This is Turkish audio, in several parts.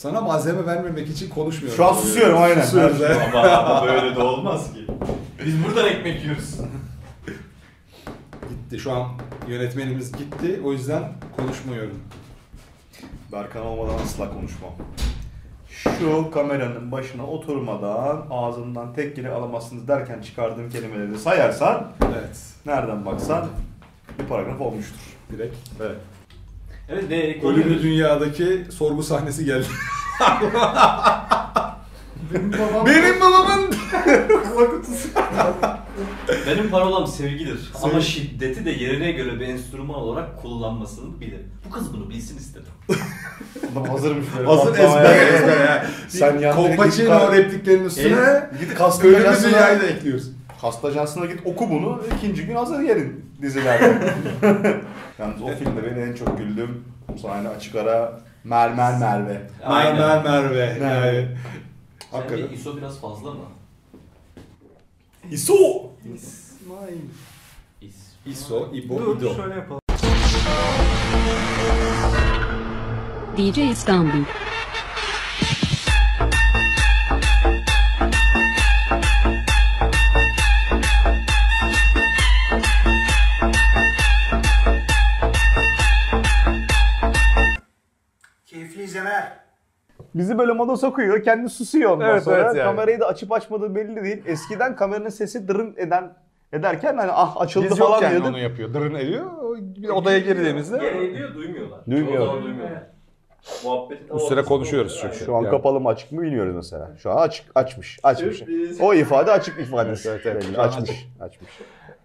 Sana malzeme vermemek için konuşmuyorum. Şu an susuyorum aynen. Susuyoruz, evet. ama, ama böyle de olmaz ki. Biz buradan ekmek yiyoruz. Gitti şu an yönetmenimiz gitti. O yüzden konuşmuyorum. Berkan olmadan asla konuşmam. Şu kameranın başına oturmadan ağzından tek kere alamazsınız derken çıkardığım kelimeleri sayarsan Evet. nereden baksan bir paragraf olmuştur. Direkt. Evet. Evet ne Ölümlü dünyadaki sorgu sahnesi geldi. Benim babam Benim babamın Benim parolam sevgidir. Ama Sevgi. şiddeti de yerine göre bir enstrüman olarak kullanmasını bilir. Bu kız bunu bilsin istedim. Adam hazırmış böyle. Hazır ezber ezber yani. Sen Kolpaçino kar- repliklerin üstüne Git hasta ölümlü dünyayı da ekliyoruz. Hasta ajansına git oku bunu. ikinci gün hazır yerin dizilerde. Yalnız o filmde beni en çok güldüğüm sahne açık ara Mermer Merve. Mermer Merve. Yani. Sence Hakikaten. ISO biraz fazla mı? İso! İsmail. İs. İso, İbo, Dur İdo. şöyle yapalım. DJ İstanbul. İzlemeler. Bizi böyle moda sokuyor, kendi susuyor ondan Evet, sonra. evet yani. Kamerayı da açıp açmadığı belli değil. Eskiden kameranın sesi dırın eden ederken hani ah açıldı Biz falan diyorduk. onu yapıyor. Dırın ediyor. O Bir odaya girdiğimizde Gene ediyor duymuyorlar. Duymuyor. Çoğu zaman duymuyorlar. Muhabbeti üstüne konuşuyoruz çünkü. Şu an Yani. kapalı mı açık mı bilmiyoruz mesela. Şu an açık, açmış, açmış. Sürpriz. O ifade açık ifadesi. Evet, evet, açmış, açmış.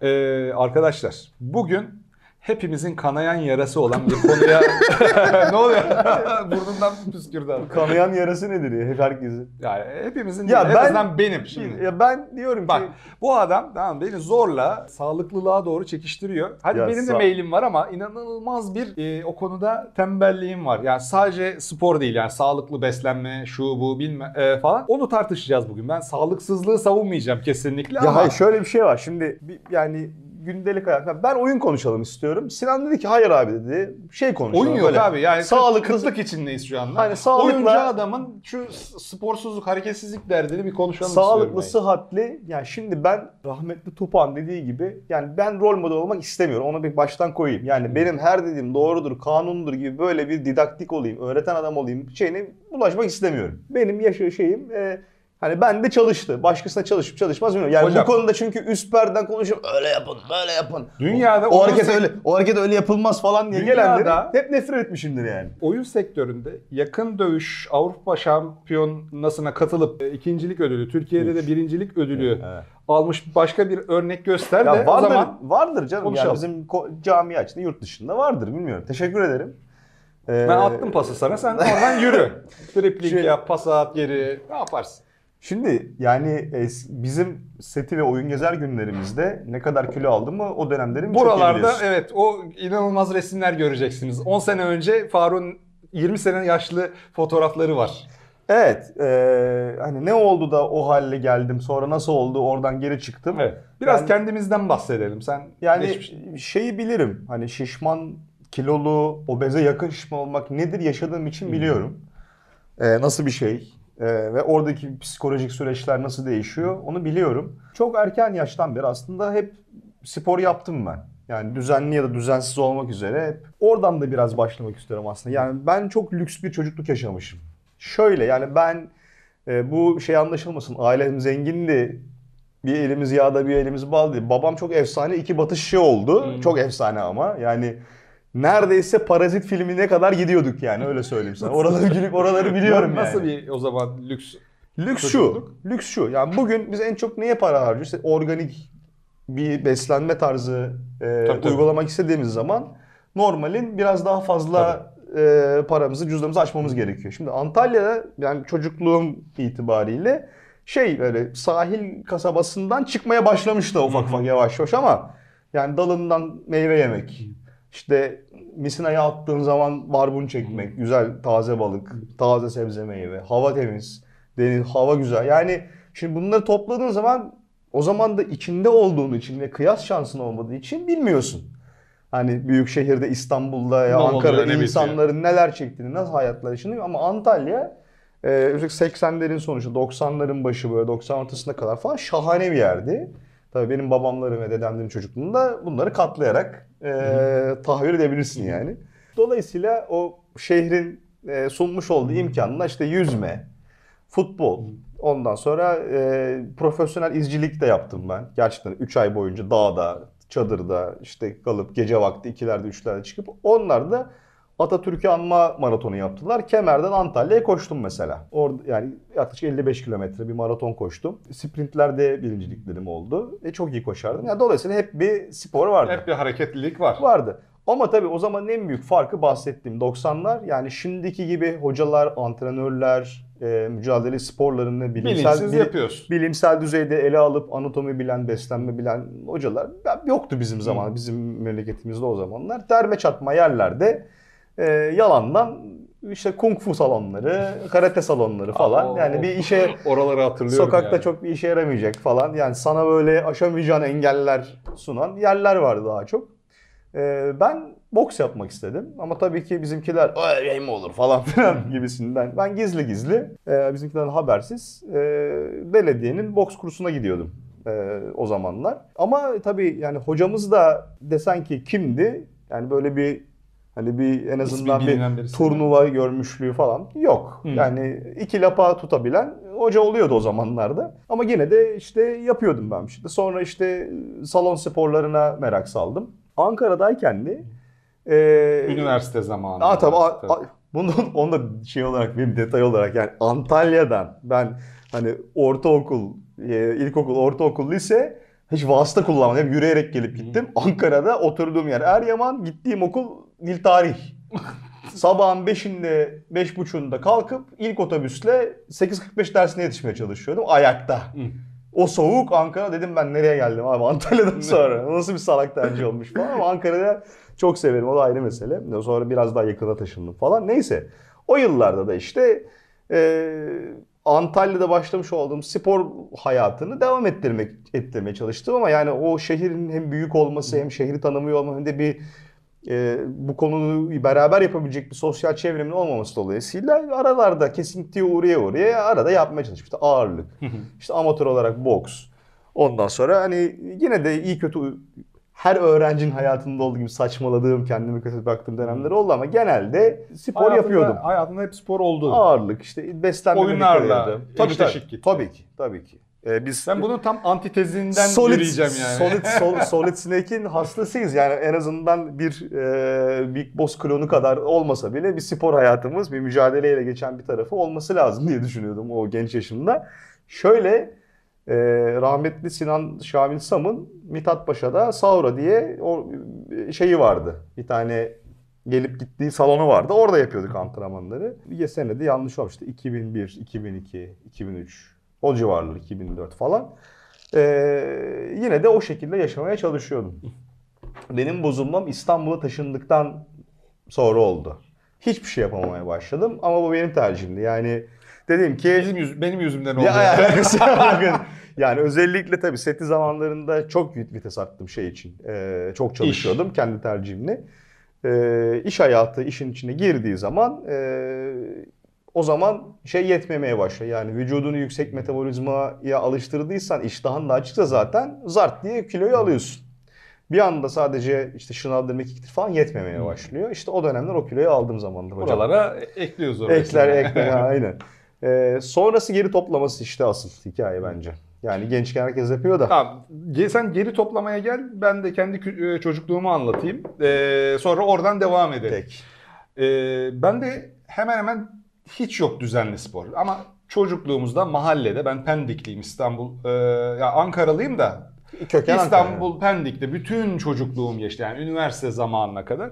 Ee, arkadaşlar bugün hepimizin kanayan yarası olan bir konuya... ne oluyor? Burnundan püskürdü abi. Kanayan yarası nedir ya? Hep herkesin. Yani hepimizin Ya ya en ben- azından benim şimdi. Ya ben diyorum Bak ki bu adam tamam beni zorla sağlıklılığa doğru çekiştiriyor. Hadi Ya benim de mailim var ama inanılmaz bir e, o konuda tembelliğim var. Yani sadece spor değil yani sağlıklı beslenme şu bu bilme e, falan. Onu tartışacağız bugün. Ben sağlıksızlığı savunmayacağım kesinlikle ya ama hayır şöyle bir şey var. Şimdi bir- yani gündelik hayat. Ben oyun konuşalım istiyorum. Sinan dedi ki hayır abi dedi. Şey konuşalım. oyun yok böyle. abi. Yani Sağlıklı- kıtlık içindeyiz şu anda. Hani sağlıkla- Oyuncu adamın şu sporsuzluk, hareketsizlik derdini bir konuşalım Sağlıklı, istiyorum. sıhhatli. Yani şimdi ben rahmetli Tupağ'ın dediği gibi yani ben rol model olmak istemiyorum. Onu bir baştan koyayım. Yani benim her dediğim doğrudur, kanundur gibi böyle bir didaktik olayım, öğreten adam olayım şeyine ulaşmak istemiyorum. Benim yaşa şeyim e, hani ben de çalıştı. Başkasına çalışıp çalışmaz bilmiyorum. Yani Hocam- bu konuda çünkü üst perden konuşup öyle yapın, böyle yapın. Dünyada o oyun hareket sek- öyle o hareket öyle yapılmaz falan diye Dünyada- gelenleri hep nefret etmişimdir yani. oyun sektöründe yakın dövüş Avrupa Şampiyonası'na katılıp e, ikincilik ödülü, Türkiye'de de birincilik ödülü Evet. almış başka bir örnek göster Ya de o vardır, zaman vardır canım. Yani konuşalım. bizim ko- cami açtı yurt dışında vardır bilmiyorum. Teşekkür ederim. Ee, ben attım pası sana sen oradan yürü. Tripling Şey- yap, pas at geri ne yaparsın? Şimdi yani es- bizim seti ve oyun gezer günlerimizde ne kadar kilo aldım mı o dönemlerim çok iyi Buralarda biliyorsun. evet o inanılmaz resimler göreceksiniz. 10 sene önce Faruk'un 20 sene yaşlı fotoğrafları var. Evet. e, hani ne oldu da o hale geldim sonra nasıl oldu oradan geri çıktım. Evet. Biraz Ben- kendimizden bahsedelim. Sen Yani geçmiş- şeyi bilirim. Hani şişman, kilolu, obeze yakın şişman olmak nedir yaşadığım için biliyorum. Ee, nasıl bir şey ee, ve oradaki psikolojik süreçler nasıl değişiyor onu biliyorum. Çok erken yaştan beri aslında hep spor yaptım ben. Yani düzenli ya da düzensiz olmak üzere hep oradan da biraz başlamak istiyorum aslında. Yani ben çok lüks bir çocukluk yaşamışım. Şöyle yani ben e, bu şey anlaşılmasın ailem zengindi bir elimiz yağda bir elimiz bal değil. Babam çok efsane iki batı şişe oldu. Hmm. Çok efsane ama yani neredeyse Parazit filmine kadar gidiyorduk yani öyle söyleyeyim sana. Oraları gülüp oraları biliyorum Nasıl yani. bir o zaman lüks Lüks şu. çocukluk? Lüks şu. Yani bugün biz en çok neye para harcıyoruz? İşte organik bir beslenme tarzı e, Tabii, tabii. uygulamak istediğimiz zaman normalin biraz daha fazla e, paramızı, cüzdanımızı açmamız gerekiyor. Şimdi Antalya'da yani çocukluğum itibariyle şey böyle sahil kasabasından çıkmaya başlamıştı ufak ufak yavaş yavaş ama yani dalından meyve yemek, işte misinaya attığın zaman barbun çekmek, güzel taze balık, taze sebze meyve, hava temiz, deniz, hava güzel. Yani şimdi bunları topladığın zaman o zaman da içinde olduğun için ve kıyas şansın olmadığı için bilmiyorsun. Hani büyük şehirde İstanbul'da ya Ne oluyor, Ankara'da ne bitiyor? insanların neler çektiğini, nasıl hayatlar yaşanıyor ama Antalya e, özellikle 80'lerin sonucu 90'ların başı böyle 90 ortasına kadar falan şahane bir yerdi. Tabii benim babamların ve dedemlerin çocukluğunda bunları katlayarak e, tahayyül edebilirsin yani. Dolayısıyla o şehrin e, sunmuş olduğu imkanla işte yüzme, futbol, ondan sonra e, profesyonel izcilik de yaptım ben. Gerçekten 3 ay boyunca dağda, çadırda işte kalıp gece vakti ikilerde üçlerde çıkıp onlar da Atatürk'ü anma maratonu yaptılar. Kemer'den Antalya'ya koştum mesela. Orada yani yaklaşık 55 kilometre bir maraton koştum. Sprintlerde birinciliklerim oldu. E çok iyi koşardım. Yani dolayısıyla hep bir spor vardı. Hep bir hareketlilik var. Vardı. Ama tabii o zaman en büyük farkı bahsettiğim 90'lar. Yani şimdiki gibi hocalar, antrenörler, e, mücadele sporlarını bilimsel, Bilinçsiz yapıyorsun. bilimsel düzeyde ele alıp anatomi bilen, beslenme bilen hocalar yoktu bizim zaman, bizim memleketimizde o zamanlar. Derme çatma yerlerde e, yalandan işte kung fu salonları, karate salonları falan. Aa, yani bir işe Oraları hatırlıyorum Sokakta yani. çok bir işe yaramayacak falan. Yani sana böyle aşamayacağın engeller sunan yerler vardı daha çok. Ee, ben boks yapmak istedim. Ama tabii ki bizimkiler öyle mi olur falan filan gibisinden. Ben gizli gizli e, bizimkilerden habersiz e, belediyenin boks kursuna gidiyordum e, o zamanlar. Ama tabii yani hocamız da desen ki kimdi? Yani böyle bir hani bir en azından bir bilinen birisi. turnuva görmüşlüğü falan yok. Hı. Yani iki lapa tutabilen hoca oluyordu o zamanlarda. Ama yine de işte yapıyordum ben işte. Sonra işte salon sporlarına merak saldım. Ankara'dayken de e, Üniversite zamanı. Aa tabii. a- a- Bunu onu da şey olarak benim detay olarak yani Antalya'dan ben hani ortaokul, e, ilkokul, ortaokul, lise hiç vasıta kullanmadım. Hep yürüyerek gelip gittim. Ankara'da oturduğum yer Eryaman, gittiğim okul dil tarih. Sabahın 5'inde, 5.30'unda kalkıp ilk otobüsle 8.45 dersine yetişmeye çalışıyordum ayakta. O soğuk Ankara dedim ben nereye geldim abi Antalya'dan sonra. Nasıl bir salak tercih olmuş falan ama Ankara'da çok severim o da ayrı mesele. Sonra biraz daha yakına taşındım falan. Neyse o yıllarda da işte e, Antalya'da başlamış olduğum spor hayatını devam ettirmek ettirmeye çalıştım ama yani o şehrin hem büyük olması hem şehri tanımıyor olmam hem de bir e, bu konuyu beraber yapabilecek bir sosyal çevremin olmaması dolayısıyla aralarda kesintiye uğraya uğraya arada yapmaya çalıştım. İşte ağırlık, işte amatör olarak boks. Ondan sonra hani yine de iyi kötü her öğrencinin hayatında olduğu gibi saçmaladığım, kendime kötü baktığım dönemler oldu ama genelde spor Hayatında- yapıyordum. Hayatında hep spor oldu. Ağırlık, işte beslenme Oyunlarla tabii, tabii, tabii ki, tabii ki. Ee, biz Ben bunun tam antitezinden Solid, yürüyeceğim yani. Solid, Sol- Solid Snake'in hastasıyız. Yani en azından bir e, Big Boss klonu kadar olmasa bile bir spor hayatımız, bir mücadeleyle geçen bir tarafı olması lazım diye düşünüyordum o genç yaşımda. Şöyle e, rahmetli Sinan Şamil Sam'ın Mithat Paşa'da Saura diye o e, şeyi vardı. Bir tane gelip gittiği salonu vardı. Orada yapıyorduk antrenmanları. Bir senede yanlış olmuştu. 2001, 2002, 2003 o civarlar 2004 falan. Ee, yine de o şekilde yaşamaya çalışıyordum. Benim bozulmam İstanbul'a taşındıktan sonra oldu. Hiçbir şey yapamamaya başladım ama bu benim tercihimdi. Yani dedim ki Bizim yüz, benim yüzümden oldu. ya. Bakın, yani özellikle tabii seti zamanlarında çok vites attım şey için. Ee, çok çalışıyordum kendi tercihimle. Ee, iş hayatı işin içine girdiği zaman e, o zaman şey yetmemeye başlıyor. Yani vücudunu yüksek metabolizmaya alıştırdıysan iştahın da açıksa zaten zart diye kiloyu alıyorsun. Bir anda sadece işte şınav mekiktir falan yetmemeye başlıyor. İşte o dönemler o kiloyu aldığım zamandır hocam. Buralara ekliyoruz orada. Ekler ekler aynen. Ee, sonrası geri toplaması işte asıl hikaye bence. Yani gençken herkes yapıyor da. Tamam. Sen geri toplamaya gel. Ben de kendi e, çocukluğumu anlatayım. Ee, sonra oradan devam edelim. Tek. Ee, ben de hemen hemen hiç yok düzenli spor. Ama çocukluğumuzda mahallede ben Pendikliyim İstanbul. Ee, ya Ankaralıyım da Köken İstanbul Pendik'te bütün çocukluğum geçti. Yani üniversite zamanına kadar.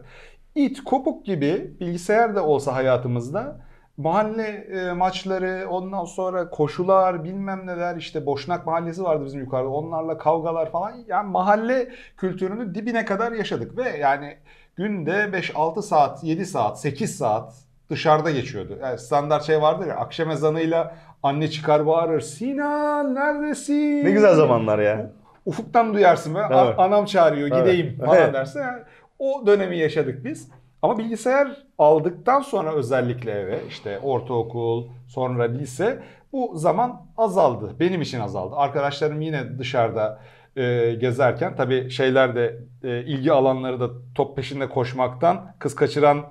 İt kopuk gibi bilgisayar da olsa hayatımızda mahalle e, maçları ondan sonra koşular bilmem neler işte Boşnak Mahallesi vardı bizim yukarıda onlarla kavgalar falan yani mahalle kültürünü dibine kadar yaşadık ve yani günde 5-6 saat 7 saat 8 saat dışarıda geçiyordu. Yani standart şey vardır ya akşam ezanıyla anne çıkar bağırır Sinan neredesin? Ne güzel zamanlar ya. Ufuktan duyarsın ve Evet. anam çağırıyor Evet. gideyim falan Evet. dersin. Yani O dönemi yaşadık biz. Ama bilgisayar aldıktan sonra özellikle eve işte ortaokul, sonra lise bu zaman azaldı. Benim için azaldı. Arkadaşlarım yine dışarıda e, gezerken tabii şeyler de e, ilgi alanları da top peşinde koşmaktan, kız kaçıran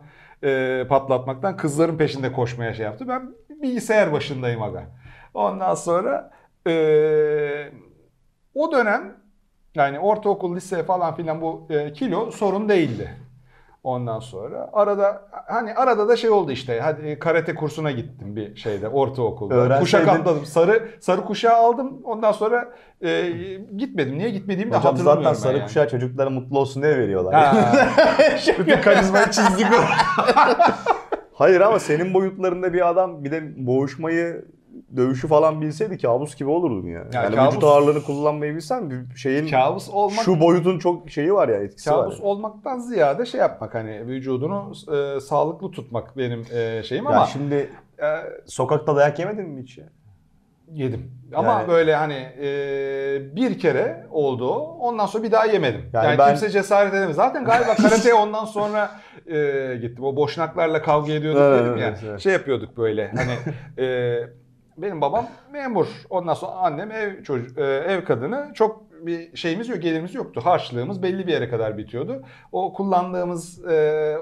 e, patlatmaktan kızların peşinde koşmaya şey yaptı. Ben bilgisayar başındayım aga. Ondan sonra e, o dönem yani ortaokul, lise falan filan bu e, kilo sorun değildi. Ondan sonra arada hani arada da şey oldu işte. Hadi e, karate kursuna gittim bir şeyde ortaokulda. Öğrenseydin- Kuşak atladım. Sarı sarı kuşağı aldım. Ondan sonra e, gitmedim. Niye gitmediğimi de Hocam hatırlamıyorum zaten sarı yani. kuşağı çocuklara mutlu olsun diye veriyorlar. Ha. Bütün karizmayı çizdik. Hayır ama senin boyutlarında bir adam bir de boğuşmayı dövüşü falan bilseydi kabus gibi olurdun ya. Yani, kabus- vücut ağırlığını kullanmayı bilsen bir şeyin Kabus olmak şu boyutun çok şeyi var ya etkisi kabus var. olmaktan ziyade şey yapmak hani vücudunu e, sağlıklı tutmak benim e, şeyim Ya ama şimdi e, sokakta dayak yemedin mi hiç ya? yedim. Ama Yani- böyle hani e, bir kere oldu. Ondan sonra bir daha yemedim. Yani, Yani ben- kimse cesaret edemez. Zaten galiba karateye ondan sonra e, gittim. O boşnaklarla kavga ediyorduk Evet, dedim ya. evet, evet. Şey yapıyorduk böyle hani e, benim babam memur. Ondan sonra annem ev çocuk e, ev kadını. Çok bir şeyimiz yok, gelirimiz yoktu. Harçlığımız belli bir yere kadar bitiyordu. O kullandığımız e,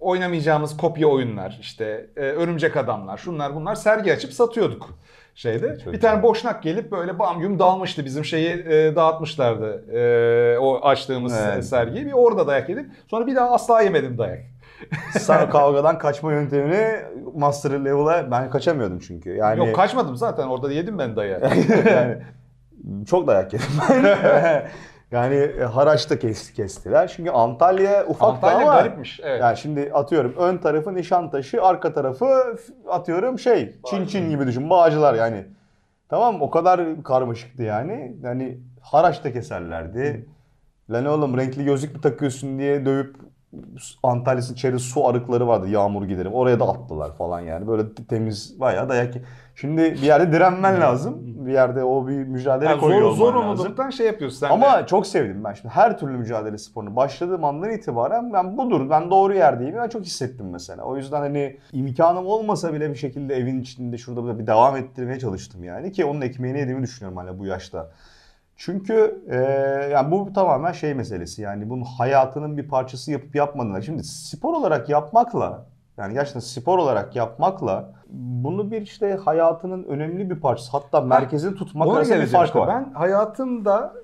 oynamayacağımız kopya oyunlar, işte e, örümcek adamlar, şunlar bunlar sergi açıp satıyorduk şeyde. Çok bir tane boşnak gelip böyle bam güm dalmıştı bizim şeyi e, dağıtmışlardı. E, o açtığımız Evet. sergiyi. Bir orada dayak yedim. Sonra bir daha asla yemedim dayak. Sen kavgadan kaçma yöntemini master level'a ben kaçamıyordum çünkü. Yani Yok kaçmadım zaten orada yedim ben dayağı. yani çok dayak yedim ben. yani e, haraçta kes, kestiler. Çünkü Antalya ufak Antalya ama garipmiş. Evet. yani şimdi atıyorum ön tarafı Nişantaşı, arka tarafı atıyorum şey Çin Çin gibi düşün. Bağcılar yani. Tamam o kadar karmaşıktı yani. Yani haraçta keserlerdi. Lan oğlum renkli gözlük mü takıyorsun diye dövüp Antalya'sın içeri su arıkları vardı yağmur giderim. Oraya da attılar falan yani. Böyle temiz bayağı dayak. Şimdi bir yerde direnmen lazım. Bir yerde o bir mücadele Yani koyuyor zor, olman lazım. şey yapıyorsun sen Ama de. çok sevdim ben şimdi her türlü mücadele sporunu başladığım andan itibaren ben budur ben doğru yerdeyim ben çok hissettim mesela. O yüzden hani imkanım olmasa bile bir şekilde evin içinde şurada bir devam ettirmeye çalıştım yani ki onun ekmeğini yediğimi düşünüyorum hala bu yaşta. Çünkü e, yani bu tamamen şey meselesi yani bunun hayatının bir parçası yapıp yapmadığına. Şimdi spor olarak yapmakla yani gerçekten spor olarak yapmakla bunu bir işte hayatının önemli bir parçası hatta merkezini tutmak Ona arasında bir fark işte. var. Ben hayatımda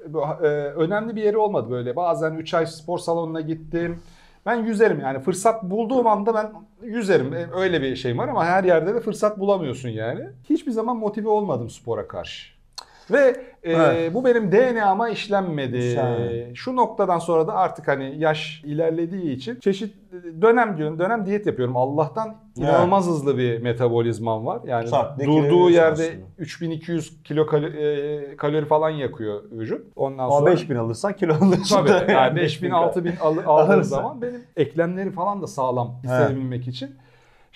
e, önemli bir yeri olmadı böyle. Bazen 3 ay spor salonuna gittim. Ben yüzerim yani fırsat bulduğum anda ben yüzerim. E, Öyle bir şeyim var ama her yerde de fırsat bulamıyorsun yani. Hiçbir zaman motive olmadım spora karşı. Ve e, Evet. bu benim DNA'ma işlenmedi. Güzel. Şu noktadan sonra da artık hani yaş ilerlediği için çeşit dönem diyorum dönem diyet yapıyorum. Allah'tan inanılmaz hızlı bir metabolizmam var. Yani Saatte durduğu yerde aslında. 3200 kilo kalori, e, kalori falan yakıyor vücut. Ondan sonra 5000 alırsan kilo alırsın. Tabii yani 5000 6000 al, Alırsa. zaman benim eklemleri falan da sağlam hissedebilmek için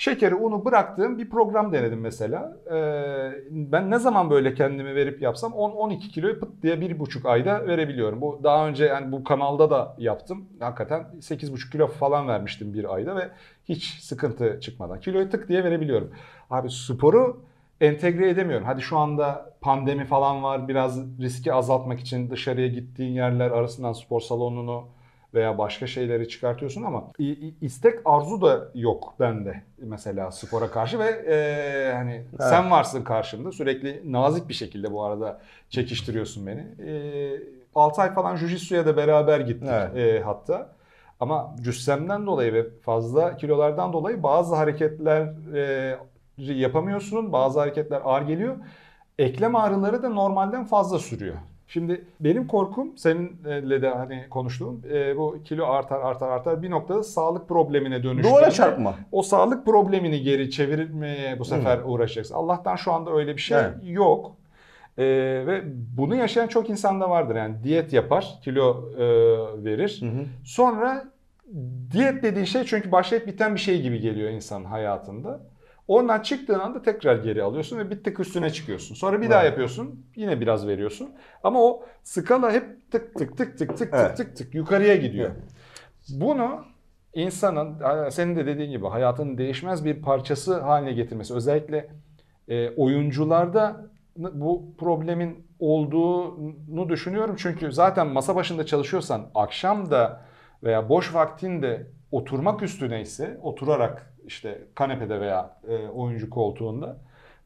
şekeri, unu bıraktığım bir program denedim mesela. Ee, ben ne zaman böyle kendimi verip yapsam 10-12 kiloyu pıt diye bir buçuk ayda verebiliyorum. Bu daha önce yani bu kanalda da yaptım. Hakikaten 8,5 kilo falan vermiştim bir ayda ve hiç sıkıntı çıkmadan. Kiloyu tık diye verebiliyorum. Abi sporu entegre edemiyorum. Hadi şu anda pandemi falan var. Biraz riski azaltmak için dışarıya gittiğin yerler arasından spor salonunu veya başka şeyleri çıkartıyorsun ama istek arzu da yok bende mesela spora karşı ve e, hani sen varsın karşımda sürekli nazik bir şekilde bu arada çekiştiriyorsun beni. E, 6 ay falan jujitsu'ya da beraber gittik Evet. e, hatta. Ama cüssemden dolayı ve fazla kilolardan dolayı bazı hareketler e, yapamıyorsun. Bazı hareketler ağır geliyor. Eklem ağrıları da normalden fazla sürüyor. Şimdi benim korkum seninle de hani konuştuğum e, bu kilo artar artar artar bir noktada sağlık problemine dönüştüğünde Duvara çarpma. o sağlık problemini geri çevirmeye bu sefer uğraşacaksın. Allah'tan şu anda öyle bir şey Evet. yok. Ee, ve bunu yaşayan çok insan da vardır. Yani diyet yapar, kilo e, verir. Sonra diyet dediğin şey çünkü başlayıp biten bir şey gibi geliyor insanın hayatında. Ondan çıktığın anda tekrar geri alıyorsun ve bir tık üstüne çıkıyorsun. Sonra bir daha yapıyorsun. Yine biraz veriyorsun. Ama o skala hep tık tık tık tık tık Evet. tık tık tık yukarıya gidiyor. Bunu insanın senin de dediğin gibi hayatının değişmez bir parçası haline getirmesi özellikle e, oyuncularda bu problemin olduğunu düşünüyorum. Çünkü zaten masa başında çalışıyorsan akşam da veya boş vaktinde oturmak üstüne ise oturarak işte kanepede veya e, oyuncu koltuğunda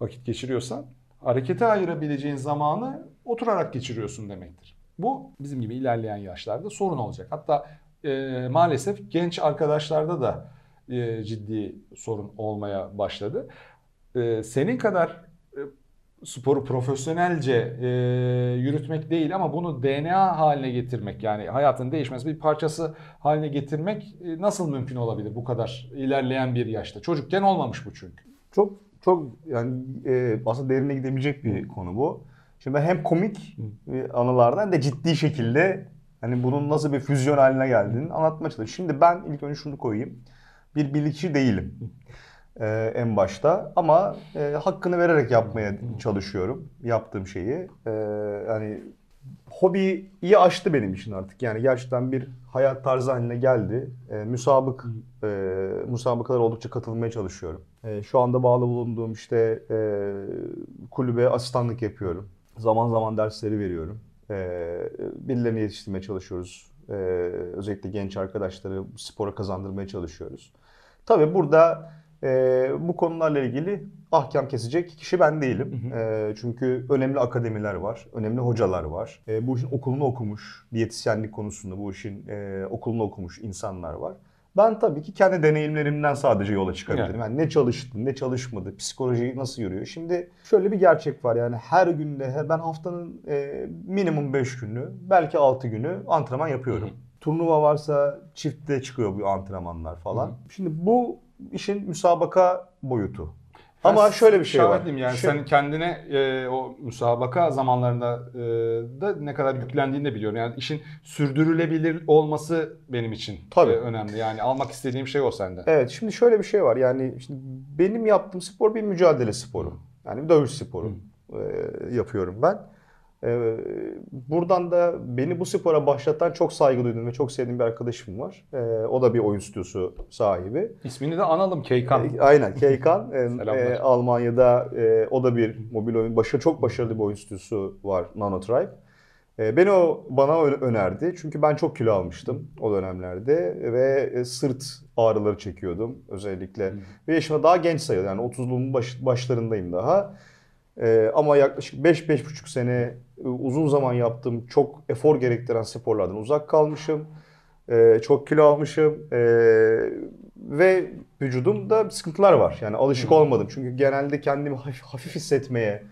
vakit geçiriyorsan harekete ayırabileceğin zamanı oturarak geçiriyorsun demektir. Bu bizim gibi ilerleyen yaşlarda sorun olacak. Hatta e, maalesef genç arkadaşlarda da e, ciddi sorun olmaya başladı. E, senin kadar sporu profesyonelce e, yürütmek değil ama bunu DNA haline getirmek yani hayatın değişmez bir parçası haline getirmek e, nasıl mümkün olabilir bu kadar ilerleyen bir yaşta? Çocukken olmamış bu çünkü. Çok çok yani e, aslında derine gidebilecek bir konu bu. Şimdi hem komik e, anılardan de ciddi şekilde hani bunun nasıl bir füzyon haline geldiğini anlatmaya çalışıyorum. Şimdi ben ilk önce şunu koyayım. Bir bilikçi değilim e, en başta ama e, hakkını vererek yapmaya çalışıyorum yaptığım şeyi. E, yani hobiyi aştı benim için artık. Yani gerçekten bir hayat tarzı haline geldi. E, müsabık, e, müsabakalara oldukça katılmaya çalışıyorum. E, şu anda bağlı bulunduğum işte e, kulübe asistanlık yapıyorum. Zaman zaman dersleri veriyorum. E, birilerini yetiştirmeye çalışıyoruz. E, özellikle genç arkadaşları spora kazandırmaya çalışıyoruz. Tabii burada e, bu konularla ilgili ahkam kesecek kişi ben değilim. E, çünkü önemli akademiler var, önemli hocalar var. E, bu işin okulunu okumuş, diyetisyenlik konusunda bu işin e, okulunu okumuş insanlar var. Ben tabii ki kendi deneyimlerimden sadece yola çıkabilirim. Evet. Yani ne çalıştı, ne çalışmadı, psikoloji nasıl yürüyor. Şimdi şöyle bir gerçek var yani her günde, ben haftanın e, minimum 5 günü, belki 6 günü antrenman yapıyorum. Turnuva varsa çiftte çıkıyor bu antrenmanlar falan. Şimdi bu işin müsabaka boyutu. Ama Ben şöyle bir şey var. yani Şey- sen kendine e, o müsabaka zamanlarında e, da ne kadar yüklendiğini de biliyorum. Yani işin sürdürülebilir olması benim için Tabii. e, önemli. Yani almak istediğim şey o senden. Evet şimdi şöyle bir şey var yani şimdi benim yaptığım spor bir mücadele sporu. Yani bir dövüş sporu e, yapıyorum ben. E, buradan da beni bu spora başlatan çok saygı duyduğum ve çok sevdiğim bir arkadaşım var. E, o da bir oyun stüdyosu sahibi. İsmini de analım Keykan. E, Aynen Keykan. E, Almanya'da e, o da bir mobil oyun, başarı, çok başarılı bir oyun stüdyosu var Nanotribe. E, beni o bana önerdi. Çünkü ben çok kilo almıştım o dönemlerde ve e, sırt ağrıları çekiyordum özellikle. Ve yaşıma daha genç sayılır yani 30'luğumun baş, başlarındayım daha. E, ama yaklaşık 5-5,5 sene e, uzun zaman yaptığım çok efor gerektiren sporlardan uzak kalmışım. E, çok kilo almışım E, ve vücudumda sıkıntılar var. Yani alışık olmadım. Çünkü genelde kendimi hafif, hafif hissetmeye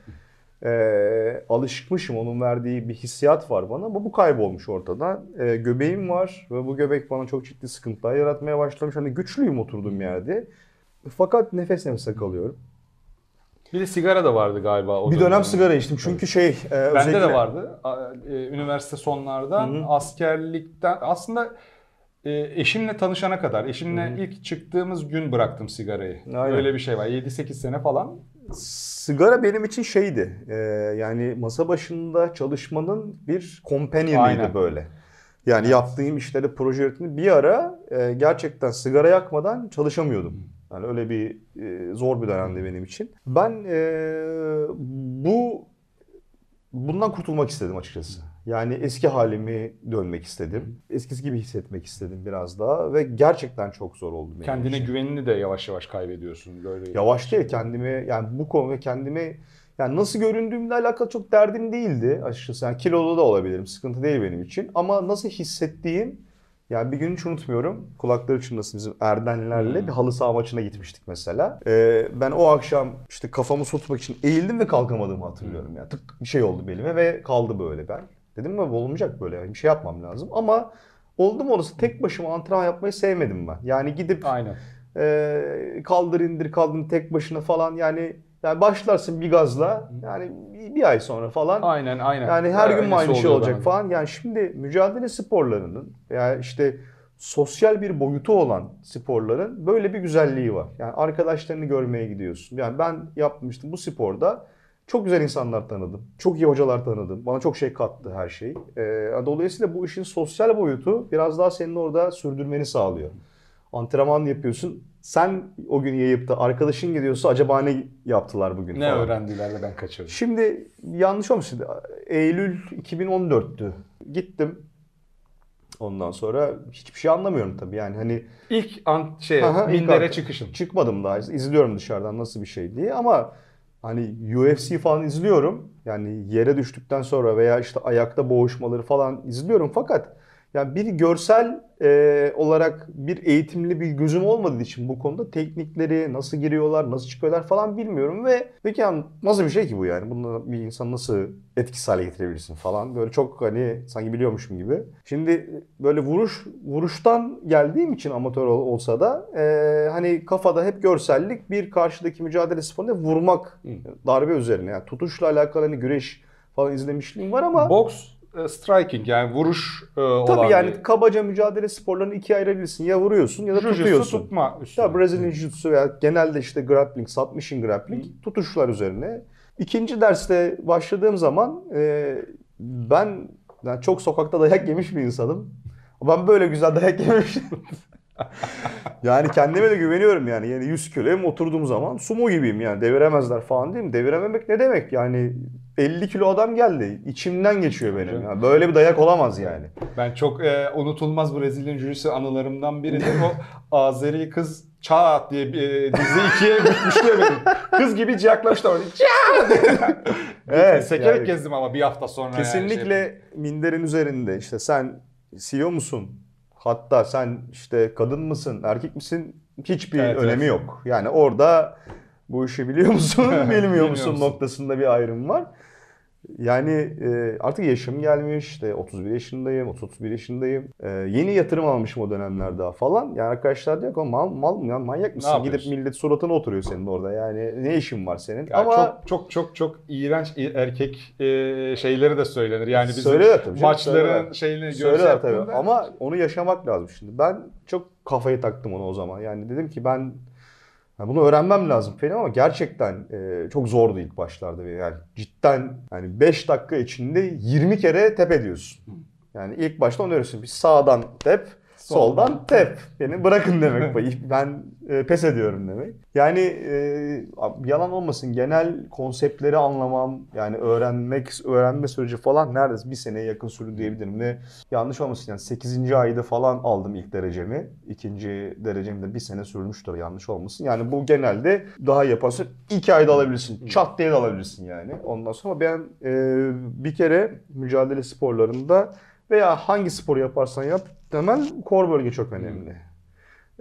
e, alışıkmışım. Onun verdiği bir hissiyat var bana ama bu kaybolmuş ortadan. E, göbeğim var ve bu göbek bana çok ciddi sıkıntılar yaratmaya başlamış. Hani güçlüyüm oturduğum yerde. Fakat nefes nefese kalıyorum. Bir de sigara da vardı galiba. O bir dönem dönemde. sigara içtim. Çünkü şey e, Bende özellikle... de vardı. E, Üniversite sonlardan Hı hı. askerlikten aslında e, eşimle tanışana kadar, eşimle ilk çıktığımız gün bıraktım sigarayı. Aynen. Öyle bir şey var. 7-8 sene falan. Sigara benim için şeydi. e, yani masa başında çalışmanın bir companion'ıydı böyle. Yani yaptığım işleri, proje yönetimini bir ara e, gerçekten sigara yakmadan çalışamıyordum. Yani öyle bir e, zor bir dönemdi benim için. Ben e, bu bundan kurtulmak istedim açıkçası. Yani eski halimi dönmek istedim. Eskisi gibi hissetmek istedim biraz daha ve gerçekten çok zor oldu benim Kendine için. güvenini de yavaş yavaş kaybediyorsun. Böyle Yavaş değil kendimi yani bu konuda kendimi yani nasıl göründüğümle alakalı çok derdim değildi açıkçası. Yani kilolu da olabilirim sıkıntı değil benim için. Ama nasıl hissettiğim yani bir gün hiç unutmuyorum. Kulakları çınlasın bizim Erdenlerle Hmm. bir halı saha maçına gitmiştik mesela. Ee, ben o akşam işte kafamı su tutmak için eğildim ve kalkamadığımı hatırlıyorum. Yani tık bir şey oldu belime ve kaldı böyle ben. Dedim mi olmayacak böyle yani bir şey yapmam lazım. Ama oldu mu orası tek başıma antrenman yapmayı sevmedim ben. Yani gidip Aynen. ee, kaldır indir kaldır tek başına falan yani yani başlarsın bir gazla yani bir, ay sonra falan Aynen aynen. yani her gün aynı şey olacak bana. falan yani şimdi mücadele sporlarının yani işte sosyal bir boyutu olan sporların böyle bir güzelliği var. Yani arkadaşlarını görmeye gidiyorsun. Yani ben yapmıştım bu sporda Çok güzel insanlar tanıdım. Çok iyi hocalar tanıdım. Bana çok şey kattı her şey. Ee, dolayısıyla bu işin sosyal boyutu biraz daha senin orada sürdürmeni sağlıyor. Antrenman yapıyorsun. Sen o gün yayıp da arkadaşın gidiyorsa acaba ne yaptılar bugün Ne falan. öğrendiler de ben kaçırdım. Şimdi yanlış olmasın. Eylül 2014'tü. Gittim. Ondan sonra hiçbir şey anlamıyorum tabii yani hani İlk an şey Aha, ilk mindere an- çıkışın. çıkmadım daha izliyorum dışarıdan nasıl bir şey diye ama hani UFC falan izliyorum yani yere düştükten sonra veya işte ayakta boğuşmaları falan izliyorum fakat yani bir görsel e, olarak bir eğitimli bir gözüm olmadığı için bu konuda teknikleri nasıl giriyorlar nasıl çıkıyorlar falan bilmiyorum ve peki yani nasıl bir şey ki bu yani? Bunu bir insan nasıl etkisiz hale getirebilirsin falan? Böyle çok hani sanki biliyormuşum gibi. Şimdi böyle vuruş vuruştan geldiğim için amatör ol- olsa da e, hani kafada hep görsellik bir karşıdaki mücadele sporunda vurmak darbe üzerine. Yani tutuşla alakalı hani güreş falan izlemişliğim var ama Boks striking yani vuruş e, olan tabii yani bir- kabaca mücadele sporlarını ikiye ayırabilirsin ya vuruyorsun ya da Jiu-jitsu tutuyorsun. tutma üstüne. Ya Brazilian Jiu-Jitsu veya genelde işte grappling, submission grappling tutuşlar üzerine. İkinci derste başladığım zaman e, ben yani çok sokakta dayak yemiş bir insanım. Ben böyle güzel dayak yemiştim. yani kendime de güveniyorum yani. Yani 100 kiloyum oturduğum zaman sumo gibiyim yani. Deviremezler falan değil mi? Devirememek ne demek? Yani 50 kilo adam geldi. İçimden geçiyor benim. Yani böyle bir dayak olamaz yani. Ben çok e, unutulmaz Brezilya Jiu-Jitsu anılarımdan biridir. O Azeri kız Çat diye bir e, dizi ikiye bükmüştü benim. Kız gibi ciyaklamıştı orada. Evet, Sekerek yani- gezdim ama bir hafta sonra. yani Kesinlikle şey- minderin üzerinde işte sen CEO musun? Hatta sen işte kadın mısın, erkek misin? Hiçbir Evet, önemi evet. yok. Yani orada bu işi biliyor musun, bilmiyor musun? noktasında bir ayrım var. Yani e, artık yaşım gelmiş. işte 31 yaşındayım, 31 yaşındayım. E, yeni yatırım almışım o dönemler daha falan. Yani arkadaşlar diyor ki "Oğlum mal, mal mı ya manyak mısın? Gidip yapıyorsun?" millet suratına oturuyor senin orada. Yani ne işin var senin? Yani Ama çok çok çok çok iğrenç i- erkek e, şeyleri de söylenir. Yani bizim Söylerler tabii canım, maçların söylerler. şeyini görse Söyler tabii yaptığında- ama onu yaşamak lazım şimdi. Ben çok kafayı taktım ona o zaman. Yani dedim ki ben ya bunu öğrenmem lazım falan ama gerçekten e, çok zordu ilk başlarda. Yani cidden yani 5 dakika içinde 20 kere tep ediyorsun. Yani ilk başta onu öğreniyorsun. Bir sağdan tep, soldan, tep. Beni bırakın demek. bu. ben e, pes ediyorum demek. Yani e, yalan olmasın genel konseptleri anlamam yani öğrenmek öğrenme süreci falan neredeyse bir seneye yakın sürdü diyebilirim ve yanlış olmasın yani 8. ayda falan aldım ilk derecemi. İkinci derecemi de bir sene sürmüştür yanlış olmasın. Yani bu genelde daha yaparsın. iki ayda alabilirsin. Çat diye de alabilirsin yani. Ondan sonra ben e, bir kere mücadele sporlarında veya hangi sporu yaparsan yap temel kor bölge çok önemli.